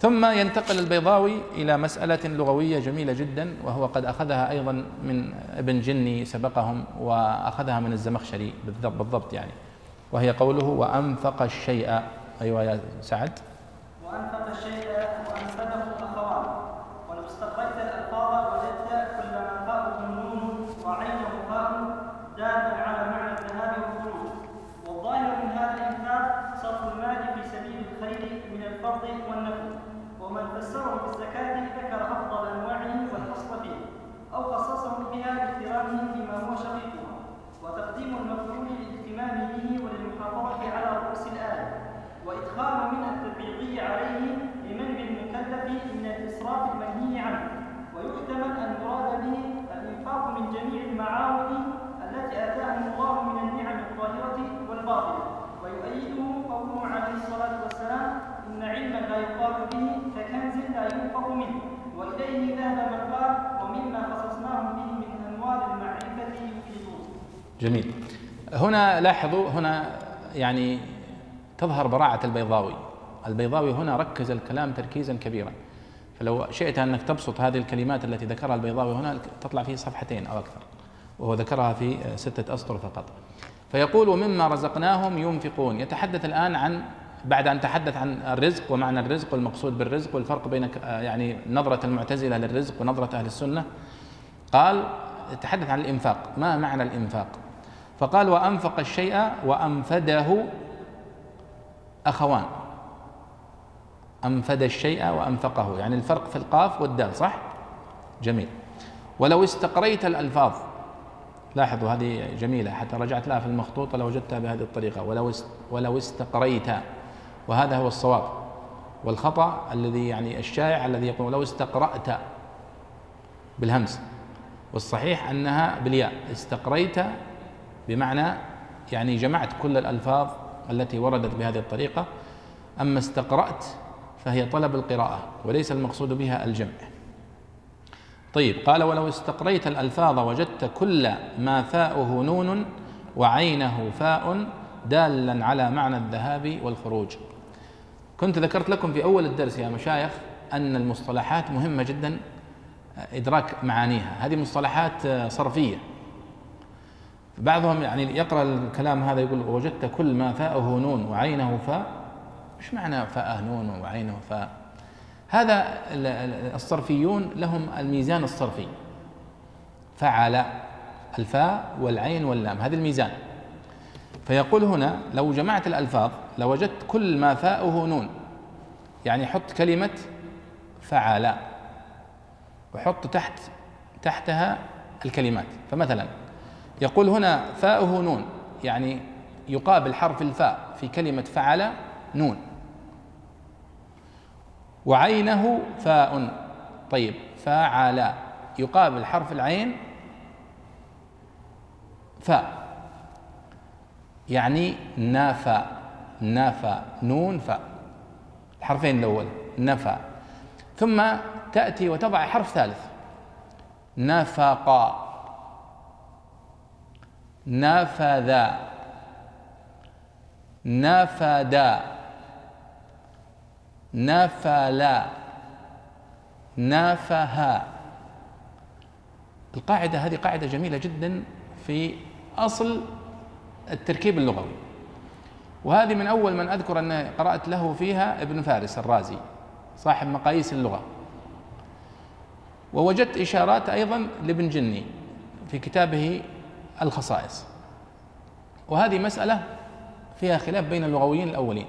ثم ينتقل البيضاوي إلى مسألة لغوية جميلة جدا وهو قد أخذها أيضا من ابن جني سبقهم وأخذها من الزمخشري بالضبط يعني. وهي قوله وأنفق الشيء. أيوة يا سعد. وأنفق الشيء وأنفقه أخوان. ولو استقريت الألفاظ وجدت كل من فاءه نون وعينه فاء دالا على معنى الذهاب والخروج. والظاهر من هذا الإنفاق صرف المال في سبيل الخير من الفرض والنفل ومن فسره بالزكاة ذكر أفضل أنواعه والأصل فيه أو خصصه بها لاقترانه بما هو شقيقها وتقديم المفعول للاهتمام به وللمحافظة على رؤوس الآية وإدخال من التبعيضي عليه لمنع المكلف من الإسراف المنهي عنه. ويحتمل أن يراد به الإنفاق من جميع المعاون التي آتاهم الله من النعم الظاهرة والباطنة ويؤيده قوله عليه الصلاة والسلام إن علما لا يقال به ككنز لا ينفق منه. وإليه ذهب من قال ومما خصصناهم به من أنوار المعرفة يفيدون جميل. هنا لاحظوا هنا يعني تظهر براعة البيضاوي. البيضاوي هنا ركز الكلام تركيزا كبيرا. فلو شئت أنك تبسط هذه الكلمات التي ذكرها البيضاوي هنا تطلع في صفحتين أو أكثر وهو ذكرها في ستة أسطر فقط. فيقول ومما رزقناهم ينفقون. يتحدث الآن عن بعد أن تحدث عن الرزق ومعنى الرزق والمقصود بالرزق والفرق بين يعني نظرة المعتزلة للرزق ونظرة أهل السنة قال تحدث عن الإنفاق. ما معنى الإنفاق؟ فقال وأنفق الشيء وأنفده أخوان. أنفد الشيء وأنفقه. يعني الفرق في القاف والدال صح؟ جميل. ولو استقريت الألفاظ. لاحظوا هذه جميلة. حتى رجعت لها في المخطوطة لوجدتها بهذه الطريقة. ولو ولو استقريت. وهذا هو الصواب. والخطأ الذي يعني الشائع الذي يقول لو استقرأت بالهمس. والصحيح أنها بالياء. استقريت بمعنى يعني جمعت كل الألفاظ التي وردت بهذه الطريقة أما استقرأت فهي طلب القراءة وليس المقصود بها الجمع. طيب قال ولو استقريت الألفاظ وجدت كل ما فاؤه نون وعينه فاء دالا على معنى الذهاب والخروج. كنت ذكرت لكم في أول الدرس يا مشايخ أن المصطلحات مهمة جدا إدراك معانيها. هذه مصطلحات صرفية. بعضهم يعني يقرأ الكلام هذا يقول وجدت كل ما فاءه نون وعينه فاء. إيش معنى فاءه نون وعينه فاء؟ هذا الصرفيون لهم الميزان الصرفي. فعل الفاء والعين واللام هذا الميزان. فيقول هنا لو جمعت الألفاظ لوجدت كل ما فاؤه نون. يعني حط كلمة فعل وحط تحت تحتها الكلمات. فمثلا يقول هنا فاؤه نون يعني يقابل حرف الفاء في كلمة فعل نون. وعينه فاء. طيب فعل يقابل حرف العين فاء. يعني نافى نافى نون فاء. الحرفين الأول نفى ثم تأتي وتضع حرف ثالث. نفق نفذ. نفد نفل. نافها القاعدة هذه قاعدة جميلة جدا في أصل التركيب اللغوي. وهذه من أول من أذكر أن قرأت له فيها ابن فارس الرازي صاحب مقاييس اللغة. ووجدت إشارات أيضا لابن جني في كتابه الخصائص. وهذه مسألة فيها خلاف بين اللغويين الأولين.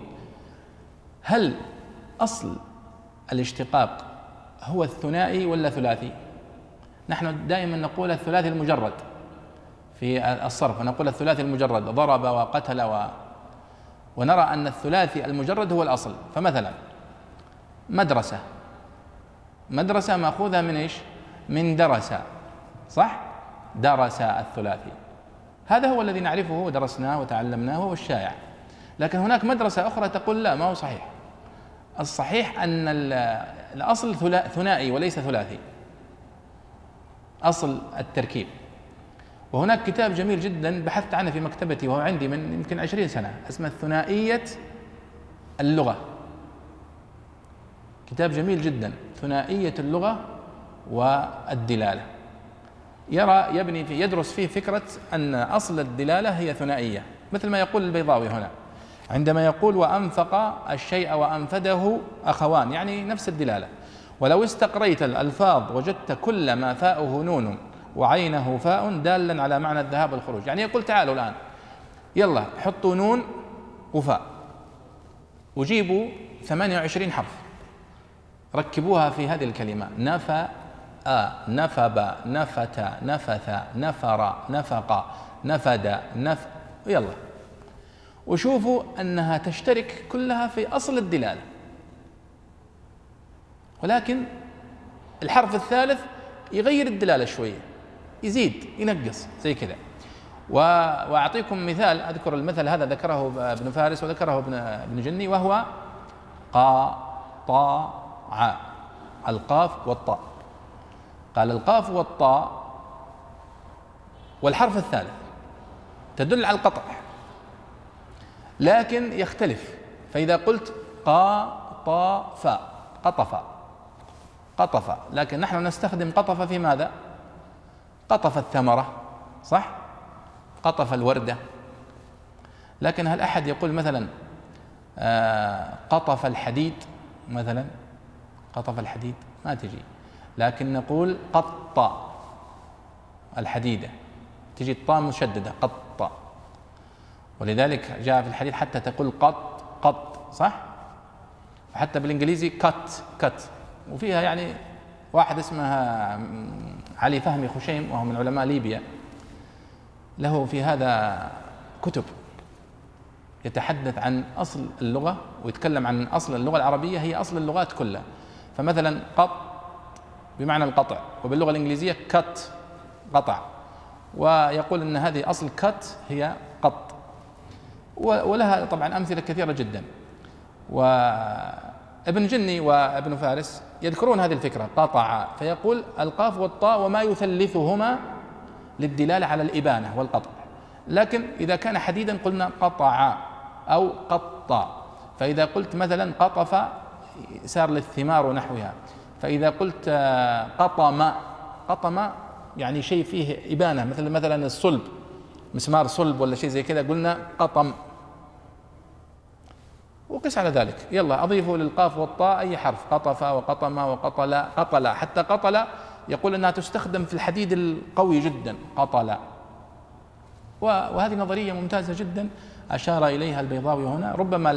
هل أصل الاشتقاق هو الثنائي ولا ثلاثي؟ نحن دائما نقول الثلاثي المجرد في الصرف نقول الثلاثي المجرد ضرب وقتل و ونرى أن الثلاثي المجرد هو الأصل. فمثلا مدرسة. مدرسة مأخوذة من إيش؟ من درس صح؟ درس الثلاثي. هذا هو الذي نعرفه ودرسناه وتعلمناه وهو الشائع لكن هناك مدرسة أخرى تقول لا ما هو صحيح. الصحيح أن الأصل ثنائي وليس ثلاثي. أصل التركيب. وهناك كتاب جميل جدا بحثت عنه في مكتبتي وهو عندي من يمكن عشرين سنة اسمه ثنائية اللغة. كتاب جميل جدا ثنائية اللغة والدلالة. يرى يبني في يدرس فيه فكرة أن أصل الدلالة هي ثنائية مثل ما يقول البيضاوي هنا. عندما يقول وأنفق الشيء وأنفده أخوان يعني نفس الدلالة. ولو استقريت الألفاظ وجدت كل ما فاؤه نون وعينه فاء دالا على معنى الذهاب والخروج. يعني يقول تعالوا الآن. يلا حطوا نون وفاء. وجيبوا 28 حرف. ركبوها في هذه الكلمة. نفى نفب نفت نفث نفر نفق نفد نف يلا. وشوفوا أنها تشترك كلها في أصل الدلالة. ولكن الحرف الثالث يغير الدلالة شوية يزيد ينقص زي كذا. وأعطيكم مثال أذكر المثل هذا ذكره ابن فارس وذكره ابن ابن جني وهو قا طا ع القاف والطاء. قال القاف والطاء والحرف الثالث تدل على القطع لكن يختلف. فإذا قلت قا طا فا قطف قطف. لكن نحن نستخدم قطف في ماذا؟ قطف الثمرة صح؟ قطف الوردة. لكن هل أحد يقول مثلا آه، قطف الحديد مثلا؟ قطف الحديد ما تجي. لكن نقول قط الحديدة. تجي الطاء مشددة قط. ولذلك جاء في الحديث حتى تقول قط قط صح؟ حتى بالإنجليزي كت كت وفيها يعني واحد اسمه علي فهمي خشيم وهو من علماء ليبيا. له في هذا كتب يتحدث عن أصل اللغة ويتكلم عن أصل اللغة العربية هي أصل اللغات كلها. فمثلا قط بمعنى القطع. وباللغة الإنجليزية كت قطع. ويقول إن هذه أصل كت هي قط. ولها طبعا أمثلة كثيرة جدا. وابن جني وابن فارس يذكرون هذه الفكرة قطع. فيقول القاف والطاء وما يثلثهما للدلالة على الإبانة والقطع. لكن إذا كان حديدا قلنا قطع أو قطع. فإذا قلت مثلا قطف سار للثمار ونحوها فإذا قلت قطم قطم يعني شيء فيه إبانة مثل مثلا الصلب مسمار صلب ولا شيء زي كذا قلنا قطم. وقس على ذلك. يلا أضيفوا للقاف والطاء أي حرف؟ قطف وقطم وقطل قطل. حتى قطل يقول أنها تستخدم في الحديد القوي جدا قطل. وهذه نظرية ممتازة جدا أشار إليها البيضاوي هنا. ربما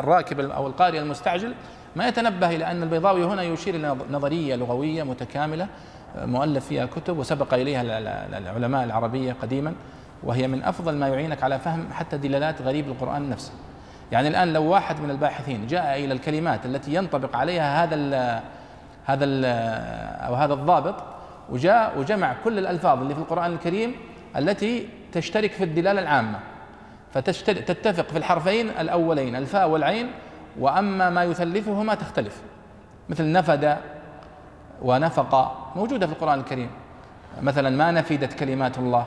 الراكب أو القارئ المستعجل ما يتنبه إلى أن البيضاوي هنا يشير إلى نظرية لغوية متكاملة مؤلف فيها كتب وسبق إليها العلماء العربية قديما وهي من أفضل ما يعينك على فهم حتى دلالات غريب القرآن نفسه. يعني الآن لو واحد من الباحثين جاء إلى الكلمات التي ينطبق عليها هذا ال هذا ال أو هذا الضابط وجاء وجمع كل الألفاظ اللي في القرآن الكريم التي تشترك في الدلالة العامة. فتتفق في الحرفين الأولين الفاء والعين وأما ما يثلثهما تختلف. مثل نفد ونفق موجودة في القرآن الكريم. مثلا ما نفدت كلمات الله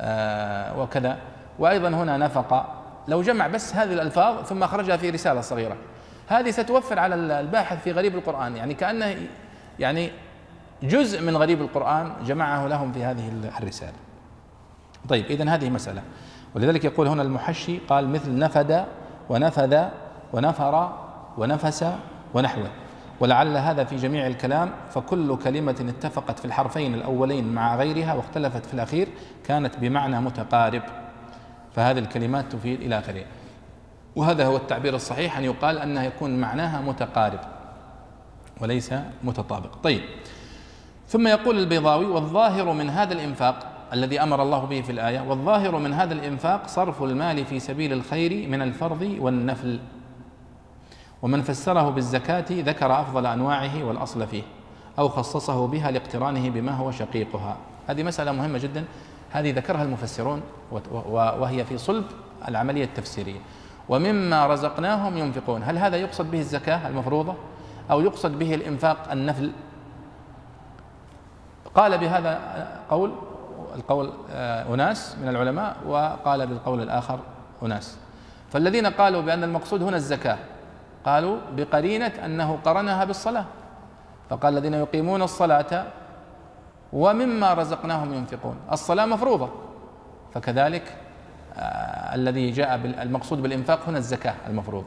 آه، وكذا. وأيضا هنا نفق. لو جمع بس هذه الألفاظ ثم أخرجها في رسالة صغيرة. هذه ستوفر على الباحث في غريب القرآن. يعني كأنه يعني جزء من غريب القرآن جمعه لهم في هذه الرسالة. طيب إذا هذه مسألة. ولذلك يقول هنا المحشي قال مثل نفد ونفذ ونفر ونفس ونحوه ولعل هذا في جميع الكلام فكل كلمة اتفقت في الحرفين الأولين مع غيرها واختلفت في الأخير كانت بمعنى متقارب. فهذه الكلمات تفيد إلى آخره. وهذا هو التعبير الصحيح أن يقال أنها يكون معناها متقارب وليس متطابق. طيب. ثم يقول البيضاوي والظاهر من هذا الإنفاق الذي أمر الله به في الآية والظاهر من هذا الإنفاق صرف المال في سبيل الخير من الفرض والنفل. ومن فسره بالزكاة ذكر أفضل أنواعه والأصل فيه أو خصصه بها لاقترانه بما هو شقيقها. هذه مسألة مهمة جدا. هذه ذكرها المفسرون وهي في صلب العملية التفسيرية. ومما رزقناهم ينفقون هل هذا يقصد به الزكاة المفروضة؟ أو يقصد به الإنفاق النفل؟ قال بهذا قول القول آه، أناس من العلماء وقال بالقول الآخر أناس. فالذين قالوا بأن المقصود هنا الزكاة قالوا بقرينة أنه قرنها بالصلاة. فقال الذين يقيمون الصلاة ومما رزقناهم ينفقون. الصلاة مفروضة. فكذلك آه الذي جاء المقصود بالإنفاق هنا الزكاة المفروض.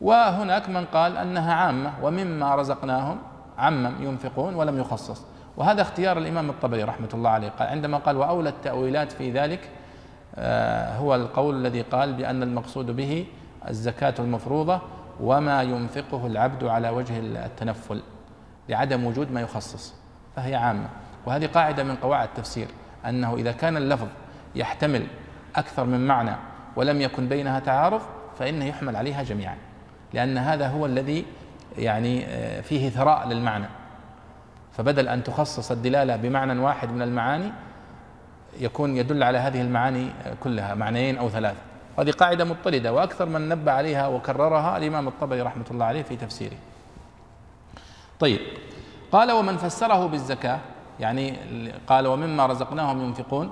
وهناك من قال أنها عامة ومما رزقناهم عمم ينفقون ولم يخصص. وهذا اختيار الإمام الطبري رحمة الله عليه. قال عندما قال وأولى التأويلات في ذلك آه هو القول الذي قال بأن المقصود به الزكاة المفروضة. وما ينفقه العبد على وجه التنفل لعدم وجود ما يخصص فهي عامة. وهذه قاعدة من قواعد التفسير أنه إذا كان اللفظ يحتمل أكثر من معنى ولم يكن بينها تعارض فإنه يحمل عليها جميعا. لأن هذا هو الذي يعني آه، فيه ثراء للمعنى. فبدل أن تخصص الدلالة بمعنى واحد من المعاني يكون يدل على هذه المعاني كلها معنيين أو ثلاثة. هذه قاعدة مضطردة وأكثر من نبه عليها وكررها الإمام الطبري رحمة الله عليه في تفسيره. طيب قال ومن فسره بالزكاة يعني قال ومما رزقناهم ينفقون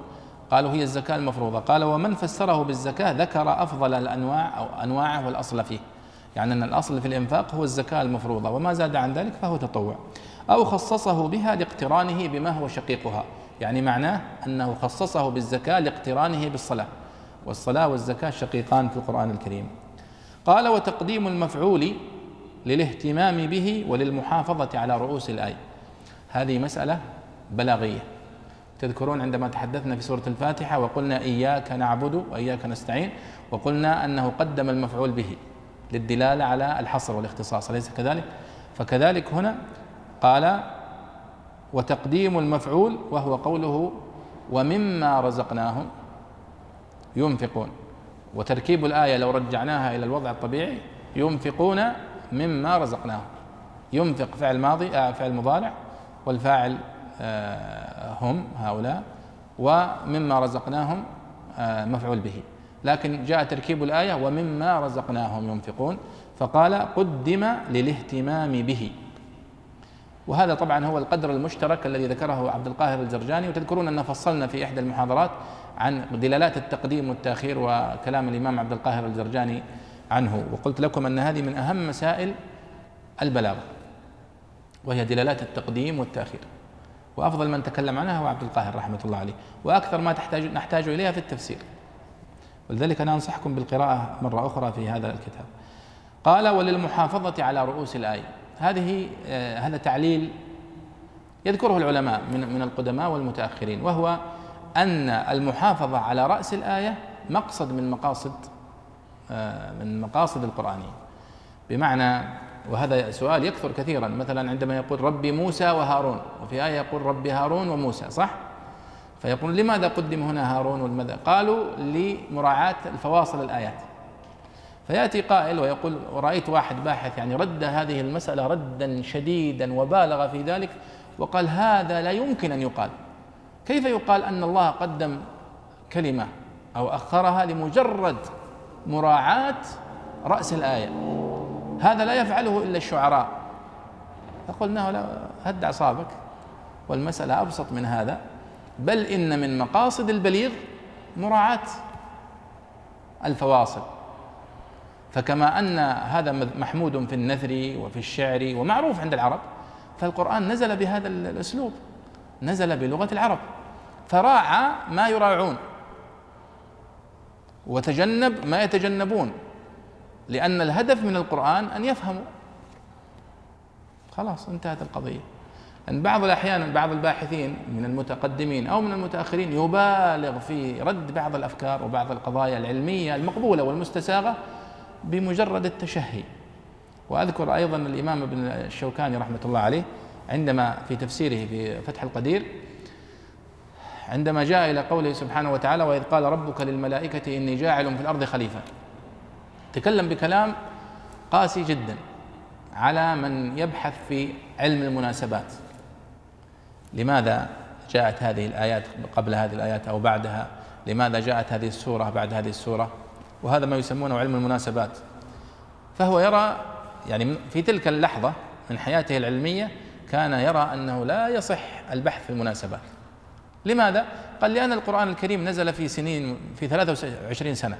قالوا هي الزكاة المفروضة. قال ومن فسره بالزكاة ذكر أفضل الأنواع أو أنواعه والأصل فيه. يعني أن الأصل في الإنفاق هو الزكاة المفروضة وما زاد عن ذلك فهو تطوع. أو خصصه بها لاقترانه بما هو شقيقها. يعني معناه أنه خصصه بالزكاة لاقترانه بالصلاة. والصلاة والزكاة شقيقان في القرآن الكريم. قال وتقديم المفعول للاهتمام به وللمحافظة على رؤوس الآية. هذه مسألة بلاغية. تذكرون عندما تحدثنا في سورة الفاتحة وقلنا إياك نعبد وإياك نستعين وقلنا أنه قدم المفعول به للدلالة على الحصر والاختصاص أليس كذلك؟ فكذلك هنا قال وتقديم المفعول وهو قوله ومما رزقناهم ينفقون. وتركيب الآية لو رجعناها إلى الوضع الطبيعي ينفقون مما رزقناهم. ينفق فعل ماضي آه فعل مضارع والفاعل آه هم هؤلاء ومما رزقناهم آه مفعول به. لكن جاء تركيب الآية ومما رزقناهم ينفقون فقال قدم للاهتمام به. وهذا طبعا هو القدر المشترك الذي ذكره عبد القاهر الجرجاني. وتذكرون أن فصلنا في إحدى المحاضرات عن دلالات التقديم والتأخير وكلام الإمام عبد القاهر الجرجاني عنه. وقلت لكم أن هذه من أهم مسائل البلاغة وهي دلالات التقديم والتأخير. وأفضل من تكلم عنها هو عبد القاهر رحمة الله عليه. وأكثر ما تحتاج نحتاج إليها في التفسير. ولذلك أنا أنصحكم بالقراءة مرة أخرى في هذا الكتاب. قال وللمحافظة على رؤوس الآية. هذه آه هذا تعليل يذكره العلماء من من القدماء والمتأخرين وهو أن المحافظة على رأس الآية مقصد من مقاصد آه من مقاصد القرآنية. بمعنى وهذا سؤال يكثر كثيرا. مثلا عندما يقول ربي موسى وهارون وفي آية يقول ربي هارون وموسى صح؟ فيقول لماذا قدم هنا هارون والماذا قالوا لمراعاة الفواصل الآيات. فيأتي قائل ويقول ورأيت واحد باحث يعني رد هذه المسألة ردا شديدا وبالغ في ذلك وقال هذا لا يمكن أن يقال. كيف يقال أن الله قدم كلمة أو أخرها لمجرد مراعاة رأس الآية؟ هذا لا يفعله إلا الشعراء. فقلنا لا هد أعصابك. والمسألة أبسط من هذا. بل إن من مقاصد البليغ مراعاة الفواصل. فكما أن هذا محمود في النثر وفي الشعر ومعروف عند العرب فالقرآن نزل بهذا الأسلوب. نزل بلغة العرب فراعى ما يراعون وتجنب ما يتجنبون لأن الهدف من القرآن أن يفهموا. خلاص انتهت القضية. أن بعض الأحيان بعض الباحثين من المتقدمين أو من المتأخرين يبالغ في رد بعض الأفكار وبعض القضايا العلمية المقبولة والمستساغة بمجرد التشهي. وأذكر أيضا الإمام ابن الشوكاني رحمة الله عليه عندما في تفسيره في فتح القدير عندما جاء إلى قوله سبحانه وتعالى وإذ قال ربك للملائكة إني جاعل في الأرض خليفة. تكلم بكلام قاسي جدا على من يبحث في علم المناسبات. لماذا جاءت هذه الآيات قبل هذه الآيات أو بعدها؟ لماذا جاءت هذه السورة بعد هذه السورة؟ وهذا ما يسمونه علم المناسبات. فهو يرى يعني في تلك اللحظة من حياته العلمية كان يرى أنه لا يصح البحث في المناسبات. لماذا؟ قال لأن القرآن الكريم نزل في سنين في 23 سنة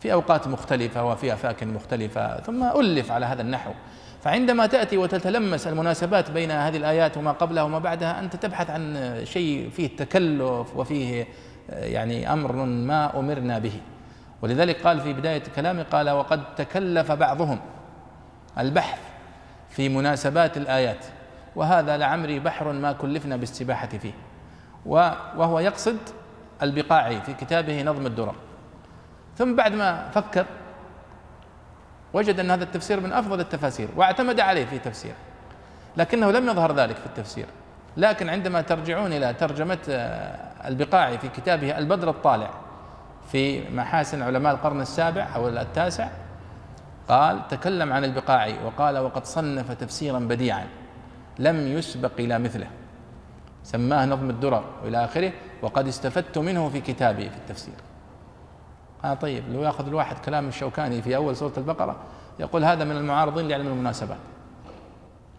في أوقات مختلفة وفي أفاك مختلفة ثم ألف على هذا النحو. فعندما تأتي وتتلمس المناسبات بين هذه الآيات وما قبلها وما بعدها أنت تبحث عن شيء فيه تكلف وفيه يعني أمر ما أمرنا به. ولذلك قال في بداية كلامه قال وقد تكلف بعضهم البحث في مناسبات الآيات. وهذا لعمري بحر ما كلفنا بالسباحة فيه. وهو يقصد البقاعي في كتابه نظم الدرر. ثم بعد ما فكر وجد أن هذا التفسير من أفضل التفاسير واعتمد عليه في تفسيره لكنه لم يظهر ذلك في التفسير. لكن عندما ترجعون إلى ترجمة آه، البقاعي في كتابه البدر الطالع في محاسن علماء القرن السابع أو التاسع قال تكلم عن البقاعي وقال وقد صنف تفسيرا بديعا. لم يسبق إلى مثله. سماه نظم الدرر وإلى آخره وقد استفدت منه في كتابي في التفسير. آه طيب لو يأخذ الواحد كلام الشوكاني في أول سورة البقرة يقول هذا من المعارضين لعلم المناسبات.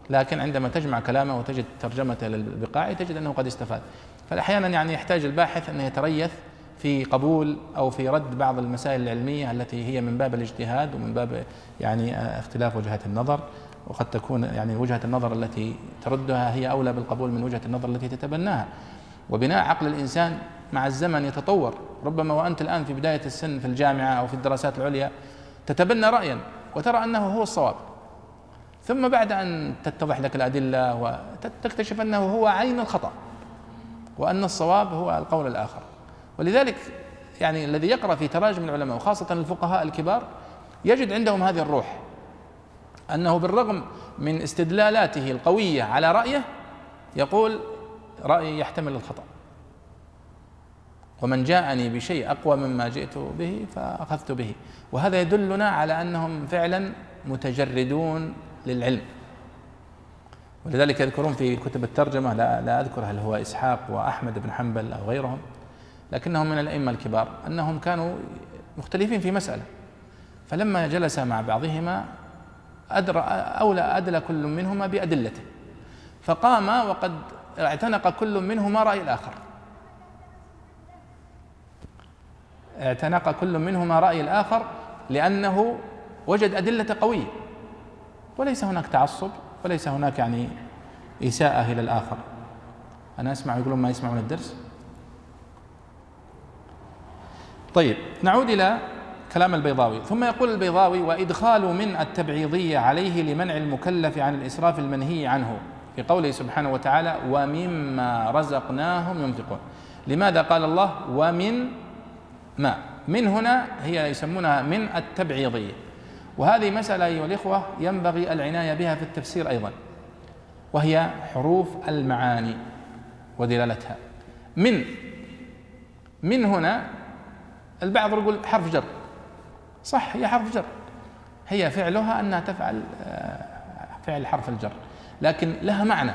لكن عندما تجمع كلامه وتجد ترجمته للبقاع تجد أنه قد استفاد. فأحيانا يعني يحتاج الباحث أن يتريث في قبول أو في رد بعض المسائل العلمية التي هي من باب الاجتهاد ومن باب يعني آه، اختلاف وجهات النظر. وقد تكون يعني وجهة النظر التي تردها هي أولى بالقبول من وجهة النظر التي تتبناها. وبناء عقل الإنسان مع الزمن يتطور. ربما وأنت الآن في بداية السن في الجامعة أو في الدراسات العليا تتبنى رأيا وترى أنه هو الصواب. ثم بعد أن تتضح لك الأدلة وتكتشف أنه هو عين الخطأ وأن الصواب هو القول الآخر. ولذلك يعني الذي يقرأ في تراجم العلماء وخاصة الفقهاء الكبار يجد عندهم هذه الروح. أنه بالرغم من استدلالاته القوية على رأيه يقول رأيي يحتمل الخطأ. ومن جاءني بشيء أقوى مما جئت به فأخذت به. وهذا يدلنا على أنهم فعلا متجردون للعلم. ولذلك يذكرون في كتب الترجمة لا, لا أذكر هل هو إسحاق وأحمد بن حنبل أو غيرهم لكنهم من الأئمة الكبار أنهم كانوا مختلفين في مسألة. فلما جلس مع بعضهما أدرى أولى أدلى كل منهما بأدلته فقام وقد اعتنق كل منهما رأي الآخر. اعتنق كل منهما رأي الآخر لأنه وجد أدلة قوية. وليس هناك تعصب وليس هناك يعني إساءة إلى الآخر. أنا أسمع يقولون ما يسمعون الدرس. طيب نعود إلى كلام البيضاوي. ثم يقول البيضاوي وإدخال من التبعيضية عليه لمنع المكلف عن الإسراف المنهي عنه في قوله سبحانه وتعالى ومما رزقناهم ينفقون. لماذا قال الله ومن ما؟ من هنا هي يسمونها من التبعيضية وهذه مسألة أيها الإخوة ينبغي العناية بها في التفسير أيضا وهي حروف المعاني ودلالتها. من من هنا البعض يقول حرف جر. صح هي حرف جر. هي فعلها أنها تفعل آه، فعل حرف الجر. لكن لها معنى.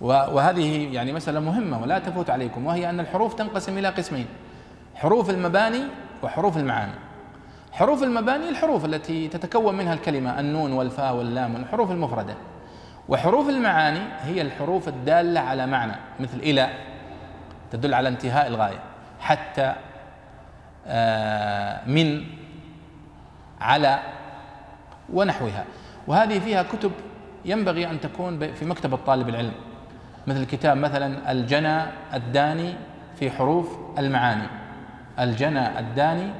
وهذه يعني مسألة مهمة ولا تفوت عليكم وهي أن الحروف تنقسم إلى قسمين. حروف المباني وحروف المعاني. حروف المباني الحروف التي تتكون منها الكلمة النون والفاء واللام الحروف المفردة. وحروف المعاني هي الحروف الدالة على معنى مثل إلى تدل على انتهاء الغاية. حتى من على ونحوها. وهذه فيها كتب ينبغي أن تكون في مكتبة طالب العلم مثل كتاب مثلا الجنى الداني في حروف المعاني. الجنى الداني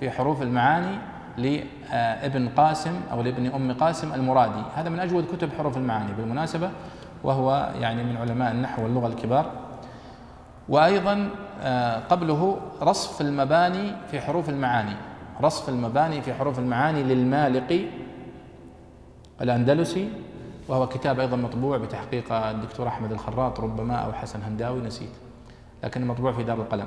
في حروف المعاني لابن قاسم أو لابن أم قاسم المرادي. هذا من أجود كتب حروف المعاني بالمناسبة وهو يعني من علماء النحو واللغة الكبار. وأيضا آه، قبله رصف المباني في حروف المعاني. رصف المباني في حروف المعاني للمالقي الأندلسي وهو كتاب أيضا مطبوع بتحقيق الدكتور أحمد الخراط ربما أو حسن هنداوي نسيت لكن مطبوع في دار القلم.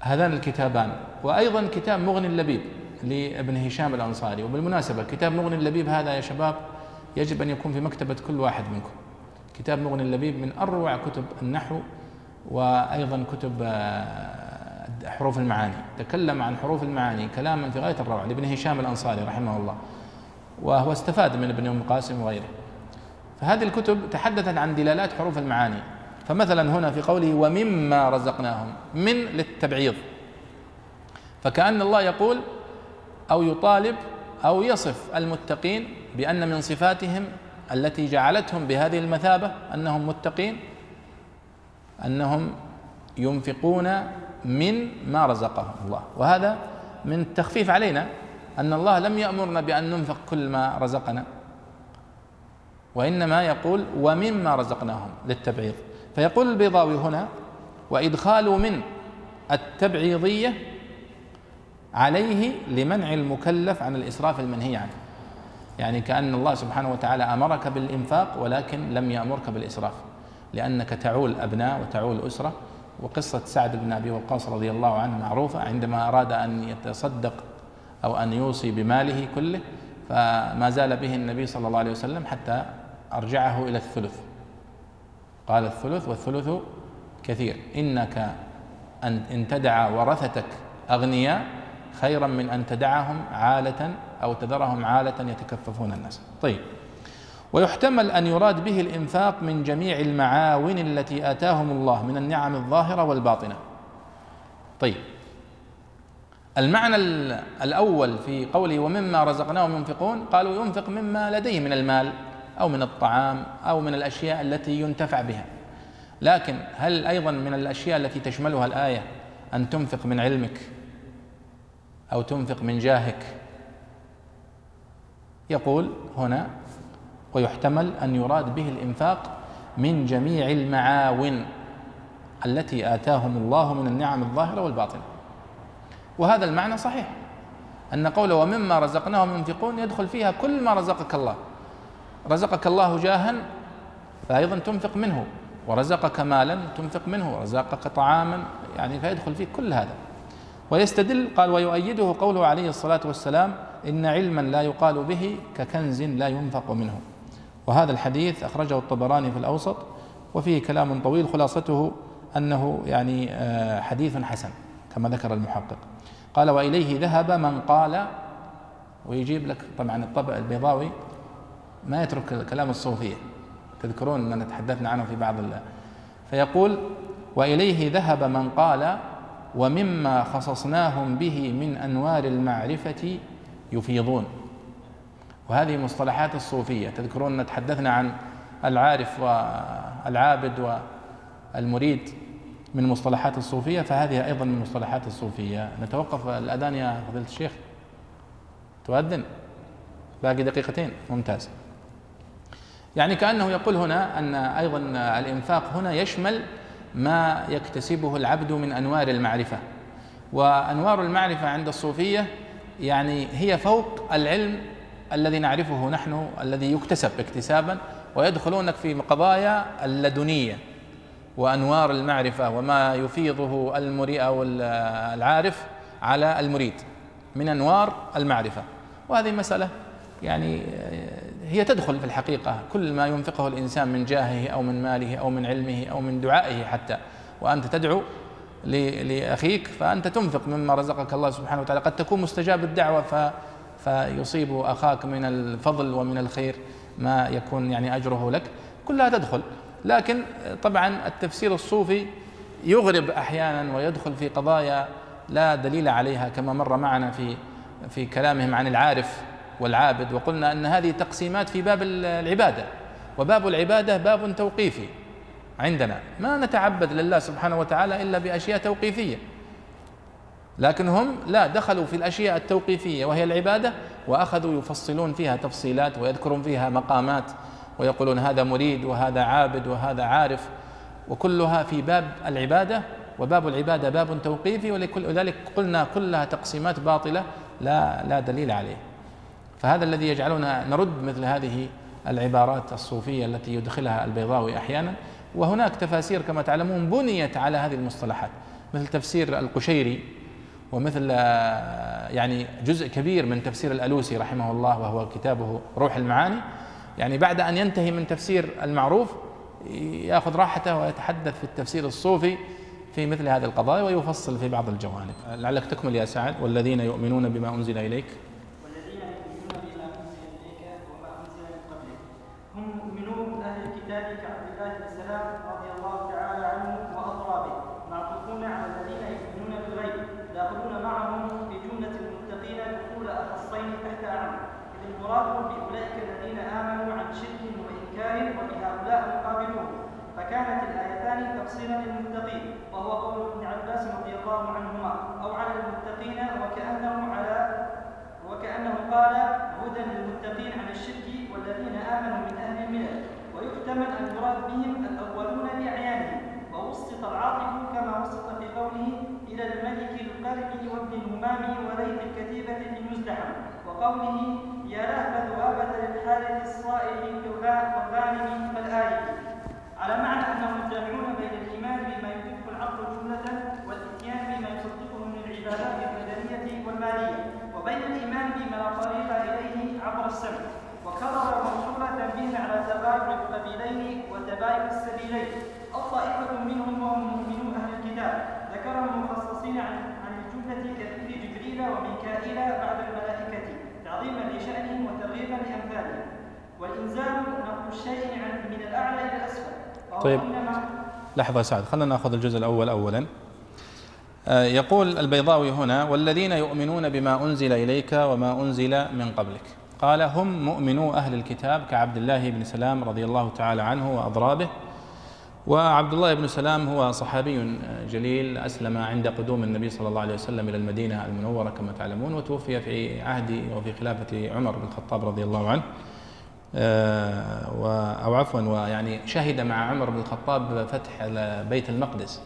هذان الكتابان. وأيضا كتاب مغني اللبيب لابن هشام الأنصاري. وبالمناسبة كتاب مغني اللبيب هذا يا شباب يجب أن يكون في مكتبة كل واحد منكم. كتاب مغني اللبيب من أروع كتب النحو وأيضا كتب آه، حروف المعاني. تكلم عن حروف المعاني كلاما في غاية الروعة لابن هشام الأنصاري رحمه الله وهو استفاد من ابن أم قاسم وغيره. فهذه الكتب تحدثت عن دلالات حروف المعاني. فمثلا هنا في قوله ومما رزقناهم من للتبعيض. فكأن الله يقول أو يطالب أو يصف المتقين بأن من صفاتهم التي جعلتهم بهذه المثابة أنهم متقين أنهم ينفقون من ما رزقهم الله. وهذا من التخفيف علينا أن الله لم يأمرنا بأن ننفق كل ما رزقنا وإنما يقول ومما رزقناهم للتبعيض. فيقول البيضاوي هنا وإدخال من التبعيضية عليه لمنع المكلف عن الإسراف المنهي عنه. يعني كأن الله سبحانه وتعالى أمرك بالإنفاق ولكن لم يأمرك بالإسراف. لأنك تعول أبناء وتعول أسرة. وقصة سعد بن أبي وقاص رضي الله عنه معروفة. عندما أراد أن يتصدق أو أن يوصي بماله كله فما زال به النبي صلى الله عليه وسلم حتى أرجعه إلى الثلث. قال الثلث والثلث كثير. إنك أن إن تدع ورثتك أغنياء خيرا من أن تدعهم عالة أو تذرهم عالة يتكففون الناس. طيب. ويحتمل أن يراد به الإنفاق من جميع المعاون التي آتاهم الله من النعم الظاهرة والباطنة. طيب. المعنى الأول في قوله ومما رزقناهم ينفقون قالوا ينفق مما لديه من المال أو من الطعام أو من الأشياء التي ينتفع بها. لكن هل أيضا من الأشياء التي تشملها الآية أن تنفق من علمك أو تنفق من جاهك؟ يقول هنا ويحتمل أن يراد به الإنفاق من جميع المعاون التي آتاهم الله من النعم الظاهرة والباطنة. وهذا المعنى صحيح أن قوله ومما رزقناهم ينفقون يدخل فيها كل ما رزقك الله. رزقك الله جاها فأيضا تنفق منه. ورزقك مالا تنفق منه. ورزقك طعاما يعني فيدخل فيه كل هذا. ويستدل قال ويؤيده قوله عليه الصلاة والسلام إن علما لا يقال به ككنز لا ينفق منه. وهذا الحديث أخرجه الطبراني في الأوسط وفيه كلام طويل خلاصته أنه يعني آه، حديث حسن كما ذكر المحقق. قال وإليه ذهب من قال ويجيب لك طبعا الطبع البيضاوي ما يترك كلام الصوفية. تذكرون أننا تحدثنا عنه في بعض الله فيقول وإليه ذهب من قال ومما خصصناهم به من أنوار المعرفة يفيضون. وهذه مصطلحات الصوفية. تذكرون تحدثنا عن العارف والعابد والمريد من مصطلحات الصوفية فهذه أيضا من مصطلحات الصوفية. نتوقف الأذان يا فضيلة الشيخ. تؤذن؟ باقي دقيقتين. ممتاز. يعني كأنه يقول هنا أن أيضا الإنفاق هنا يشمل ما يكتسبه العبد من أنوار المعرفة. وأنوار المعرفة عند الصوفية يعني هي فوق العلم الذي نعرفه نحن الذي يكتسب اكتسابا ويدخلونك في قضايا اللدنية وأنوار المعرفة وما يفيضه المريء أو العارف على المريد من أنوار المعرفة. وهذه مسألة يعني هي تدخل في الحقيقة. كل ما ينفقه الإنسان من جاهه أو من ماله أو من علمه أو من دعائه حتى. وأنت تدعو لأخيك فأنت تنفق مما رزقك الله سبحانه وتعالى. قد تكون مستجاب الدعوة ف فيصيب أخاك من الفضل ومن الخير ما يكون يعني أجره لك. كلها تدخل. لكن طبعا التفسير الصوفي يغرب أحيانا ويدخل في قضايا لا دليل عليها كما مر معنا في في كلامهم عن العارف والعابد. وقلنا أن هذه تقسيمات في باب العبادة. وباب العبادة باب توقيفي عندنا. ما نتعبد لله سبحانه وتعالى إلا بأشياء توقيفية. لكن هم لا دخلوا في الأشياء التوقيفية وهي العبادة وأخذوا يفصلون فيها تفصيلات ويذكرون فيها مقامات ويقولون هذا مريد وهذا عابد وهذا عارف وكلها في باب العبادة وباب العبادة باب توقيفي ولذلك قلنا كلها تقسيمات باطلة لا لا دليل عليه. فهذا الذي يجعلنا نرد مثل هذه العبارات الصوفية التي يدخلها البيضاوي أحيانا. وهناك تفاسير كما تعلمون بنيت على هذه المصطلحات مثل تفسير القشيري ومثل يعني جزء كبير من تفسير الألوسي رحمه الله وهو كتابه روح المعاني. يعني بعد أن ينتهي من تفسير المعروف يأخذ راحته ويتحدث في التفسير الصوفي في مثل هذه القضايا ويفصل في بعض الجوانب. لعلك تكمل يا سعد. والذين يؤمنون بما أنزل إليك. والذين يؤمنون بما أنزل إليك وما أنزل من قبلك هم مؤمنون أهل الكتاب كعبد الله بن سلام رضي الله تعالى عنه وأضرابه معطوفون على الذين يؤمنون بالغيب داخلون معهم في جملة المتقين دخول تحت أعم إذ المراد بأولئك الذين آمنوا عن شرك وإنكار وبهؤلاء مقابلون فكانت الآيتان تفصيلا للمتقين وهو قول ابن عباس رضي الله عنهما أو على المتقين وكأنه على وكأنه قال هدى للمتقين عن الشرك والذين آمنوا من أهل الملل. ويحتمل أن يراد بهم الأولون بأعيانهم. ووسط العاطف كما وسط في قوله إلى الملك القرب وابن الهمام وليث الكتيبة المزدحم وقوله يا لهب ذؤابة للحارث الصائح والغانم فالآية على معنى أنهم جامعون بين الإيمان بما يدرك العقل جملة والإتيان بما يصدقه من العبادات البدنية والمالية وبين الإيمان بما لا طريق إليه عبر السمع. وكرر موصولة به على تبايع القبيلين وتبايع السبيلين. الطائفة منهم وهم مؤمنون أهل الكتاب. ذكر عن عن الجملة كذكر جبريل وميكائيل بعد الملائكة تعظيما لشأنهم وترغيبا لأمثالهم والإنزال نقل الشيء من الأعلى إلى الأسفل. طيب. لحظة سعد خلينا نأخذ الجزء الأول أولا. آه، يقول البيضاوي هنا والذين يؤمنون بما أنزل إليك وما أنزل من قبلك. قال هم مؤمنو أهل الكتاب كعبد الله بن سلام رضي الله تعالى عنه وأضرابه وعبد الله بن سلام هو صحابي جليل أسلم عند قدوم النبي صلى الله عليه وسلم إلى المدينة المنورة كما تعلمون وتوفي في عهد وفي خلافة عمر بن الخطاب رضي الله عنه. آه، أو عفوا ويعني شهد مع عمر بن الخطاب فتح بيت المقدس.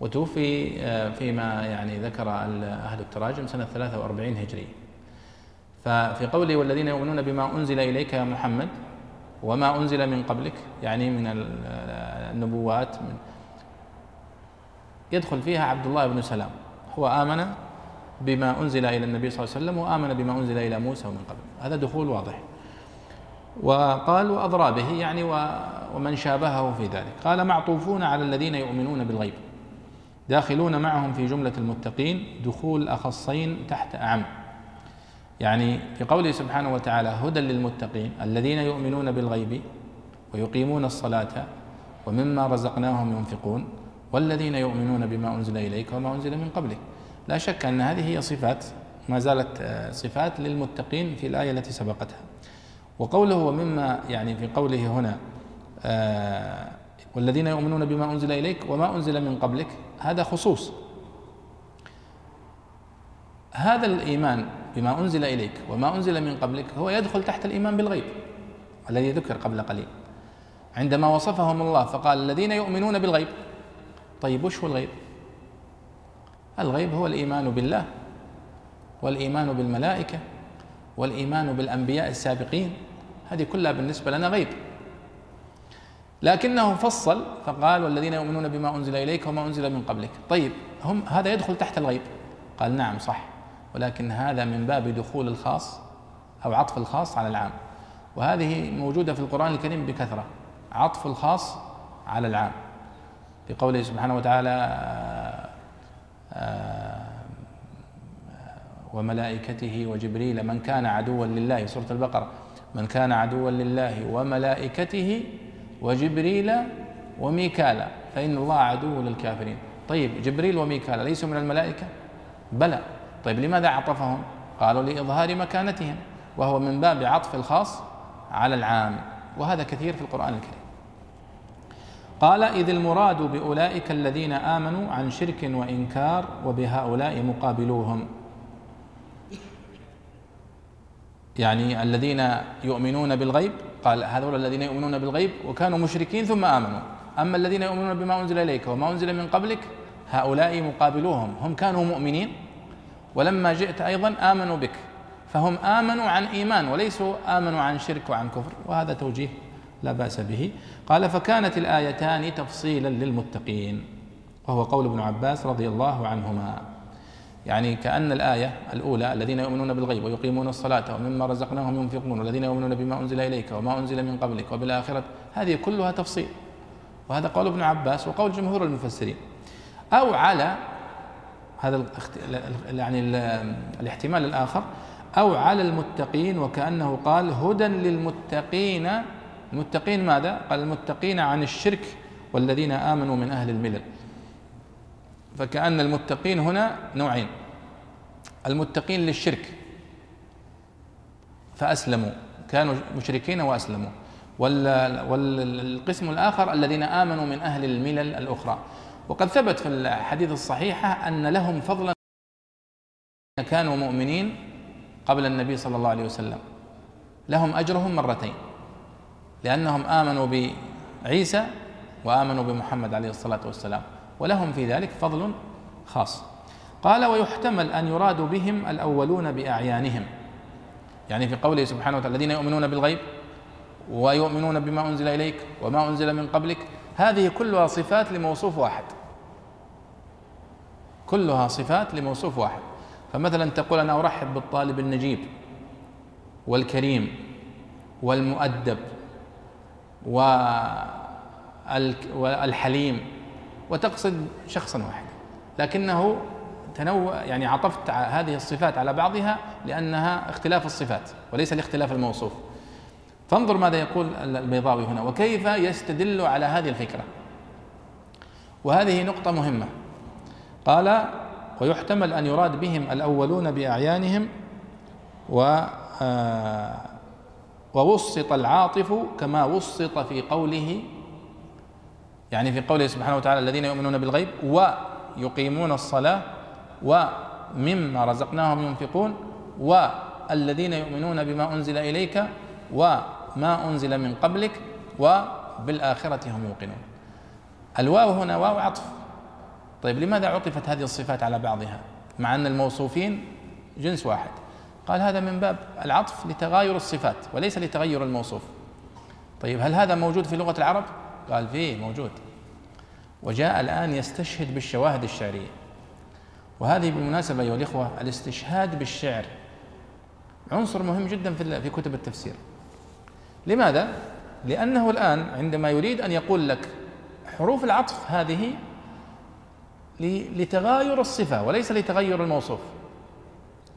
وتوفي آه، فيما يعني ذكر أهل التراجم سنة 43 هجرية ففي قوله والذين يؤمنون بما أنزل إليك يا محمد وما أنزل من قبلك يعني من النبوات من يدخل فيها عبد الله بن سلام. هو آمن بما أنزل إلى النبي صلى الله عليه وسلم وآمن بما أنزل إلى موسى ومن قبل. هذا دخول واضح. وقال وأضرابه يعني ومن شابهه في ذلك. قال معطوفون على الذين يؤمنون بالغيب داخلون معهم في جملة المتقين دخول أخصين تحت أعم. يعني في قوله سبحانه وتعالى هدى للمتقين الذين يؤمنون بالغيب ويقيمون الصلاة ومما رزقناهم ينفقون والذين يؤمنون بما أنزل إليك وما أنزل من قبلك. لا شك أن هذه هي صفات ما زالت صفات للمتقين في الآية التي سبقتها. وقوله ومما يعني في قوله هنا آه والذين يؤمنون بما أنزل إليك وما أنزل من قبلك هذا خصوص. هذا الإيمان بما أنزل إليك وما أنزل من قبلك هو يدخل تحت الإيمان بالغيب الذي ذكر قبل قليل. عندما وصفهم الله فقال الذين يؤمنون بالغيب. طيب وش هو الغيب؟ الغيب هو الإيمان بالله والإيمان بالملائكة والإيمان بالأنبياء السابقين. هذه كلها بالنسبة لنا غيب. لكنه فصل فقال والذين يؤمنون بما أنزل إليك وما أنزل من قبلك. طيب هم هذا يدخل تحت الغيب؟ قال نعم صح. ولكن هذا من باب دخول الخاص أو عطف الخاص على العام. وهذه موجودة في القرآن الكريم بكثرة عطف الخاص على العام. في قوله سبحانه وتعالى آآ آآ وملائكته وجبريل من كان عدوا لله سورة البقرة من كان عدوا لله وملائكته وجبريل وميكالا فإن الله عدو للكافرين. طيب جبريل وميكالا ليسوا من الملائكة؟ بلى. طيب لماذا عطفهم؟ قالوا لإظهار مكانتهم وهو من باب عطف الخاص على العام وهذا كثير في القرآن الكريم. قال إذ المراد بأولئك الذين آمنوا عن شرك وإنكار وبهؤلاء مقابلوهم. يعني الذين يؤمنون بالغيب قال هذول الذين يؤمنون بالغيب وكانوا مشركين ثم آمنوا. أما الذين يؤمنون بما أنزل إليك وما أنزل من قبلك هؤلاء مقابلوهم هم كانوا مؤمنين ولما جئت أيضا آمنوا بك. فهم آمنوا عن إيمان وليسوا آمنوا عن شرك وعن كفر وهذا توجيه لا بأس به. قال فكانت الآيتان تفصيلا للمتقين. وهو قول ابن عباس رضي الله عنهما. يعني كأن الآية الأولى الذين يؤمنون بالغيب ويقيمون الصلاة ومما رزقناهم ينفقون والذين يؤمنون بما أنزل إليك وما أنزل من قبلك وبالآخرة. هذه كلها تفصيل. وهذا قول ابن عباس وقول جمهور المفسرين. أو على هذا يعني الاحتمال الآخر أو على المتقين وكأنه قال هدى للمتقين. المتقين ماذا؟ قال المتقين عن الشرك والذين آمنوا من أهل الملل. فكأن المتقين هنا نوعين. المتقين للشرك فأسلموا كانوا مشركين وأسلموا. والقسم الآخر الذين آمنوا من أهل الملل الأخرى. وقد ثبت في الحديث الصحيحة أن لهم فضلا كانوا مؤمنين قبل النبي صلى الله عليه وسلم. لهم أجرهم مرتين لأنهم آمنوا بعيسى وآمنوا بمحمد عليه الصلاة والسلام ولهم في ذلك فضل خاص. قال ويحتمل أن يراد بهم الأولون بأعيانهم. يعني في قوله سبحانه وتعالى الذين يؤمنون بالغيب ويؤمنون بما أنزل إليك وما أنزل من قبلك. هذه كلها صفات لموصوف واحد. كلها صفات لموصوف واحد. فمثلا تقول أنا أرحب بالطالب النجيب والكريم والمؤدب والحليم وتقصد شخصا واحدا لكنه تنوع يعني عطفت هذه الصفات على بعضها لأنها اختلاف الصفات وليس لاختلاف الموصوف. فانظر ماذا يقول البيضاوي هنا. وكيف يستدل على هذه الفكرة؟ وهذه نقطة مهمة. قال ويحتمل أن يراد بهم الأولون بأعيانهم و آه، ووسط العاطف كما وسط في قوله يعني في قوله سبحانه وتعالى الذين يؤمنون بالغيب ويقيمون الصلاة ومما رزقناهم ينفقون والذين يؤمنون بما أنزل إليك وما أنزل من قبلك وبالآخرة هم يوقنون الواو هنا واو عطف. طيب لماذا عطفت هذه الصفات على بعضها؟ مع أن الموصوفين جنس واحد. قال هذا من باب العطف لتغاير الصفات وليس لتغير الموصوف. طيب هل هذا موجود في لغة العرب؟ قال فيه موجود. وجاء الآن يستشهد بالشواهد الشعرية. وهذه بالمناسبة أيها الإخوة الاستشهاد بالشعر عنصر مهم جدا في في كتب التفسير. لماذا؟ لأنه الآن عندما يريد أن يقول لك حروف العطف هذه لتغاير الصفة وليس لتغير الموصوف.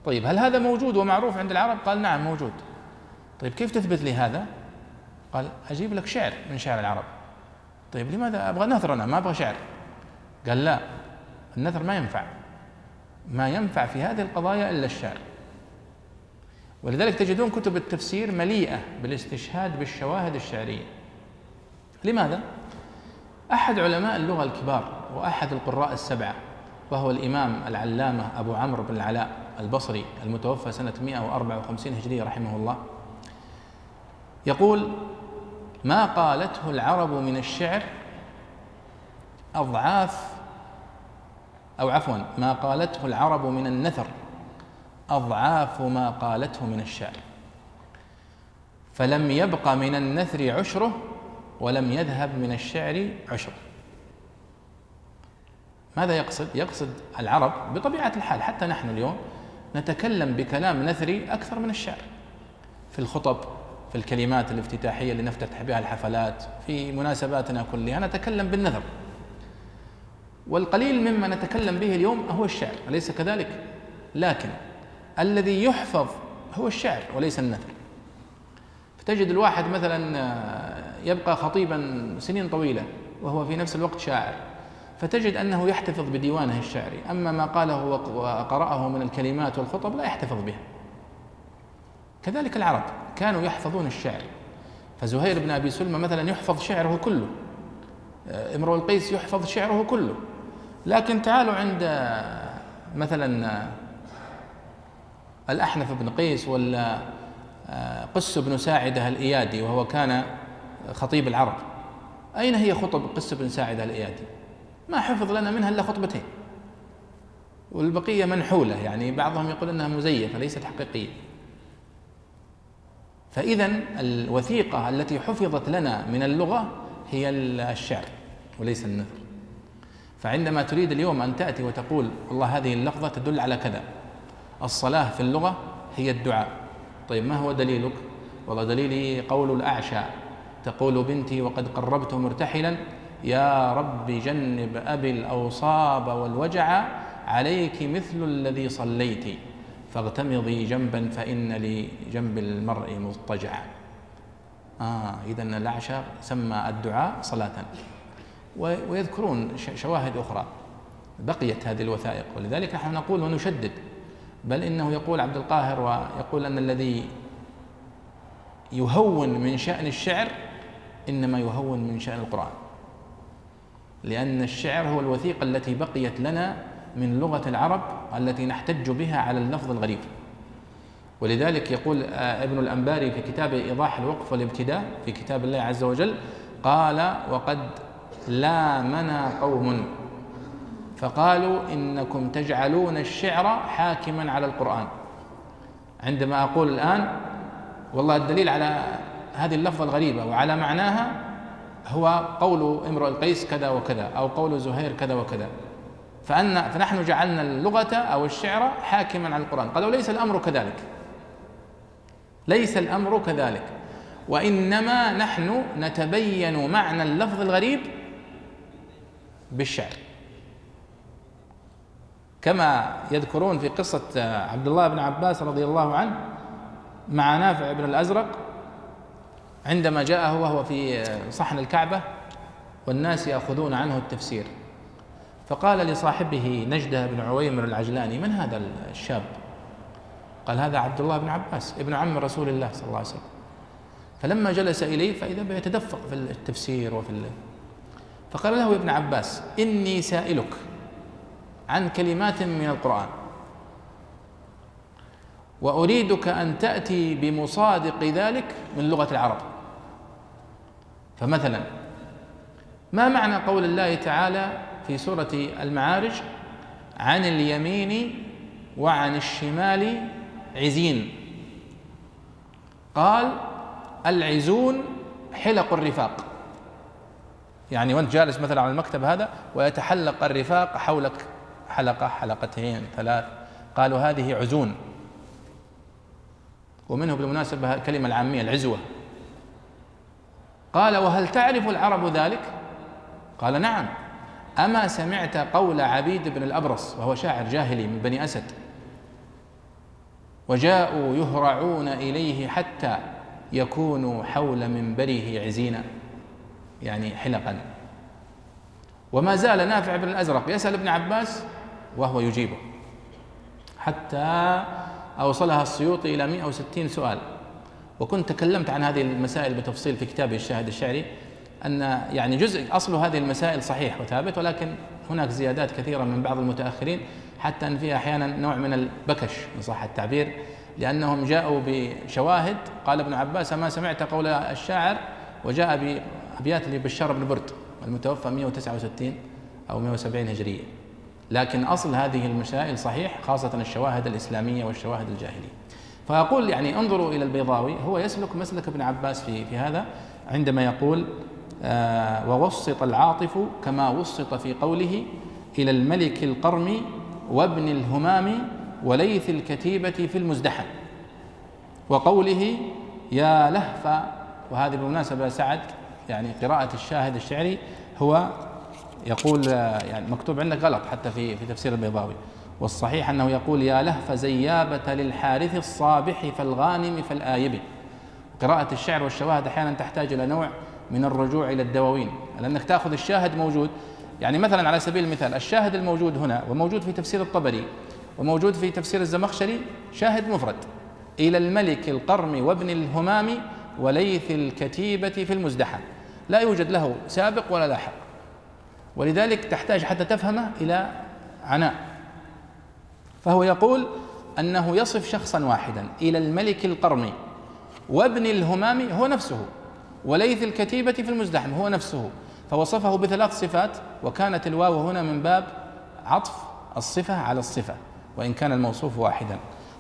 طيب هل هذا موجود ومعروف عند العرب؟ قال نعم موجود. طيب كيف تثبت لي هذا؟ قال أجيب لك شعر من شعر العرب. طيب لماذا أبغى نثر أنا؟ ما أبغى شعر. قال لا النثر ما ينفع. ما ينفع في هذه القضايا إلا الشعر. ولذلك تجدون كتب التفسير مليئة بالاستشهاد بالشواهد الشعرية. لماذا؟ أحد علماء اللغة الكبار وأحد القراء السبعة وهو الإمام العلامة أبو عمرو بن العلاء البصري المتوفى سنة 154 هجرية رحمه الله. يقول ما قالته العرب من الشعر أضعاف أو عفوا ما قالته العرب من النثر أضعاف ما قالته من الشعر. فلم يبق من النثر عشره ولم يذهب من الشعر عشره. ماذا يقصد؟ يقصد العرب بطبيعة الحال حتى نحن اليوم نتكلم بكلام نثري أكثر من الشعر في الخطب في الكلمات الافتتاحية اللي نفتتح بها الحفلات في مناسباتنا كلها نتكلم بالنثر والقليل مما نتكلم به اليوم هو الشعر أليس كذلك؟ لكن الذي يحفظ هو الشعر وليس النثر تجد الواحد مثلا آه، يبقى خطيبا سنين طويلة وهو في نفس الوقت شاعر فتجد أنه يحتفظ بديوانه الشعري. أما ما قاله وقرأه من الكلمات والخطب لا يحتفظ به كذلك العرب كانوا يحفظون الشعر. فزهير بن أبي سلمى مثلا يحفظ شعره كله. آه، امرؤ القيس يحفظ شعره كله. لكن تعالوا عند آه، مثلا الأحنف بن قيس ولا قس بن ساعدة الإيادي وهو كان خطيب العرب. أين هي خطب قس بن ساعدة الإيادي؟ ما حفظ لنا منها إلا خطبتين. والبقية منحولة يعني بعضهم يقول أنها مزيفة ليست حقيقية. فإذا الوثيقة التي حفظت لنا من اللغة هي الشعر وليس النثر. فعندما تريد اليوم أن تأتي وتقول والله هذه اللفظة تدل على كذا الصلاة في اللغة هي الدعاء. طيب ما هو دليلك؟ والله دليلي قول الأعشى تقول بنتي وقد قربت مرتحلا يا رب جنب أبي الأوصاب والوجع عليك مثل الذي صليت. فاغتمضي جنبا فإن لجنب المرء مضطجعا آه إذا الأعشى سمى الدعاء صلاة. ويذكرون شواهد أخرى بقيت هذه الوثائق. ولذلك نحن نقول ونشدد. بل إنه يقول عبد القاهر ويقول أن الذي يهون من شأن الشعر إنما يهون من شأن القرآن. لأن الشعر هو الوثيقة التي بقيت لنا من لغة العرب التي نحتج بها على اللفظ الغريب. ولذلك يقول آه، ابن الأنباري في كتاب إيضاح الوقف والابتداء في كتاب الله عز وجل قال وقد لامنا قوم فقالوا إنكم تجعلون الشعر حاكما على القرآن عندما أقول الآن والله الدليل على هذه اللفظة الغريبة وعلى معناها هو قول امرؤ القيس كذا وكذا أو قول زهير كذا وكذا. فأن فنحن جعلنا اللغة أو الشعر حاكما على القرآن. قالوا ليس الأمر كذلك. ليس الأمر كذلك. وإنما نحن نتبين معنى اللفظ الغريب بالشعر. كما يذكرون في قصة عبد الله بن عباس رضي الله عنه مع نافع بن الأزرق عندما جاءه وهو في صحن الكعبة والناس يأخذون عنه التفسير. فقال لصاحبه نجدة بن عويمر العجلاني من هذا الشاب؟ قال هذا عبد الله بن عباس ابن عم رسول الله صلى الله عليه وسلم. فلما جلس إليه فإذا بيتدفق في التفسير وفي فقال له ابن عباس إني سائلك عن كلمات من القرآن وأريدك أن تأتي بمصادق ذلك من لغة العرب. فمثلا ما معنى قول الله تعالى في سورة المعارج عن اليمين وعن الشمال عزين؟ قال العزون حلق الرفاق. يعني وأنت جالس مثلا على المكتب هذا ويتحلق الرفاق حولك حلقة حلقتين ثلاث. قالوا هذه عزون. ومنه بالمناسبة الكلمة العامية العزوة. قال وهل تعرف العرب ذلك؟ قال نعم. أما سمعت قول عبيد بن الأبرص وهو شاعر جاهلي من بني أسد وجاءوا يهرعون إليه حتى يكونوا حول منبره عزينا. يعني حلقا. وما زال نافع بن الأزرق يسأل ابن عباس وهو يجيبه. حتى أوصلها السيوطي إلى 160 سؤال. وكنت تكلمت عن هذه المسائل بتفصيل في كتابي الشاهد الشعري أن يعني جزء أصل هذه المسائل صحيح وثابت ولكن هناك زيادات كثيرة من بعض المتأخرين حتى أن فيها أحيانا نوع من البكش إن صح التعبير لأنهم جاءوا بشواهد قال ابن عباس ما سمعت قول الشاعر؟ وجاء بأبيات لبشار بن برد المتوفى 169 أو 170 هجرية. لكن أصل هذه المسائل صحيح خاصة الشواهد الإسلامية والشواهد الجاهلية. فأقول يعني انظروا إلى البيضاوي هو يسلك مسلك ابن عباس في, في هذا عندما يقول آه ووسط العاطف كما وسط في قوله إلى الملك القرم وابن الهمام وليث الكتيبة في المزدحم. وقوله يا لهف وهذه بالمناسبة سعد يعني قراءة الشاهد الشعري هو يقول يعني مكتوب عندك غلط حتى في في تفسير البيضاوي. والصحيح أنه يقول يا لهف زيابة للحارث الصابح فالغانم فالآيب. قراءة الشعر والشواهد أحيانا تحتاج إلى نوع من الرجوع إلى الدواوين. لأنك تأخذ الشاهد موجود. يعني مثلا على سبيل المثال الشاهد الموجود هنا وموجود في تفسير الطبري وموجود في تفسير الزمخشري شاهد مفرد. إلى الملك القرم وابن الهمام وليث الكتيبة في المزدحم لا يوجد له سابق ولا لاحق. ولذلك تحتاج حتى تفهمه إلى عناء. فهو يقول أنه يصف شخصا واحدا إلى الملك القرمي وابن الهمام هو نفسه وليث الكتيبة في المزدحم هو نفسه فوصفه بثلاث صفات وكانت الواو هنا من باب عطف الصفة على الصفة وإن كان الموصوف واحدا.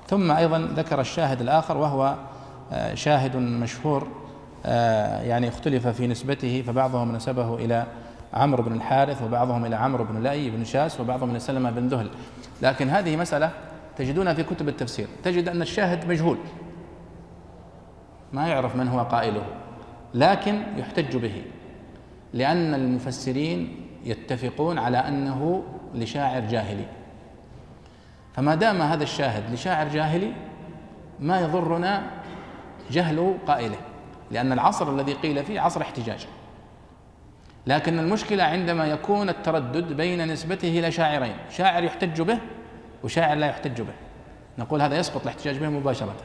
ثم أيضا ذكر الشاهد الآخر وهو آه، شاهد مشهور آه، يعني اختلف في نسبته فبعضهم نسبه إلى عمرو بن الحارث وبعضهم إلى عمرو بن لأي بن شاس وبعضهم إلى سلمة بن ذهل. لكن هذه مسألة تجدونها في كتب التفسير. تجد أن الشاهد مجهول. ما يعرف من هو قائله لكن يحتج به لأن المفسرين يتفقون على أنه لشاعر جاهلي. فما دام هذا الشاهد لشاعر جاهلي ما يضرنا جهل قائله لأن العصر الذي قيل فيه عصر احتجاج. لكن المشكلة عندما يكون التردد بين نسبته إلى شاعرين شاعر يحتج به وشاعر لا يحتج به. نقول هذا يسقط الاحتجاج به مباشرة.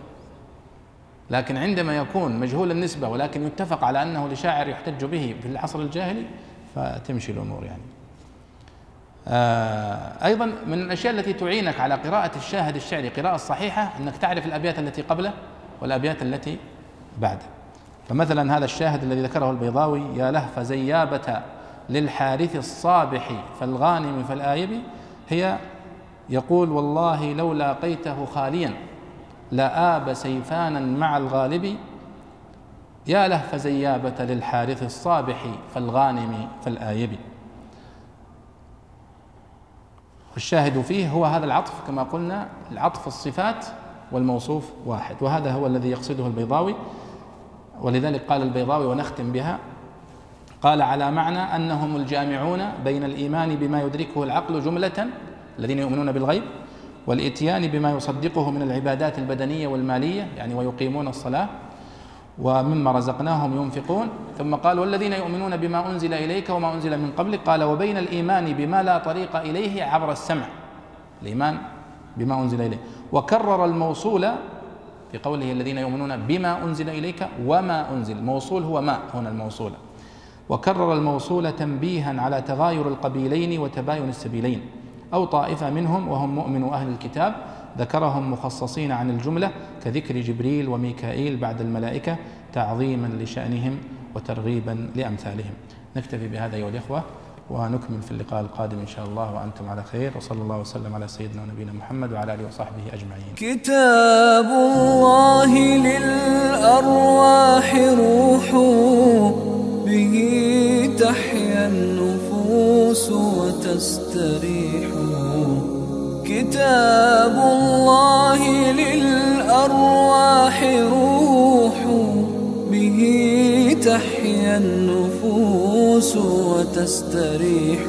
لكن عندما يكون مجهول النسبة ولكن يتفق على أنه لشاعر يحتج به في العصر الجاهلي فتمشي الأمور يعني. آه أيضا من الأشياء التي تعينك على قراءة الشاهد الشعري قراءة صحيحة أنك تعرف الأبيات التي قبله والأبيات التي بعده. فمثلا هذا الشاهد الذي ذكره البيضاوي يا لهف زيابة للحارث الصابح فالغانم فالآيب هي يقول والله لو لاقيته خاليا لآب سيفانا مع الغالب. يا لهف زيابة للحارث الصابح فالغانم فالآيب. والشاهد فيه هو هذا العطف كما قلنا العطف الصفات والموصوف واحد. وهذا هو الذي يقصده البيضاوي. ولذلك قال البيضاوي ونختم بها قال على معنى أنهم الجامعون بين الإيمان بما يدركه العقل جملة الذين يؤمنون بالغيب والإتيان بما يصدقه من العبادات البدنية والمالية يعني ويقيمون الصلاة ومما رزقناهم ينفقون. ثم قال والذين يؤمنون بما أنزل إليك وما أنزل من قبلك قال وبين الإيمان بما لا طريق إليه عبر السمع. الإيمان بما أنزل إليه. وكرر الموصول في قوله الذين يؤمنون بما أنزل إليك وما أنزل موصول هو ما هنا الموصول. وكرر الموصول تنبيها على تغاير القبيلين وتباين السبيلين أو طائفة منهم وهم مؤمن أهل الكتاب ذكرهم مخصصين عن الجملة كذكر جبريل وميكائيل بعد الملائكة تعظيما لشأنهم وترغيبا لأمثالهم. نكتفي بهذا أيها الإخوة. ونكمل في اللقاء القادم إن شاء الله وأنتم على خير وصلى الله وسلم على سيدنا ونبينا محمد وعلى آله وصحبه أجمعين. كتاب الله للأرواح روح به تحيا النفوس وتستريح. كتاب الله للأرواح روح به النفوس وتستريح.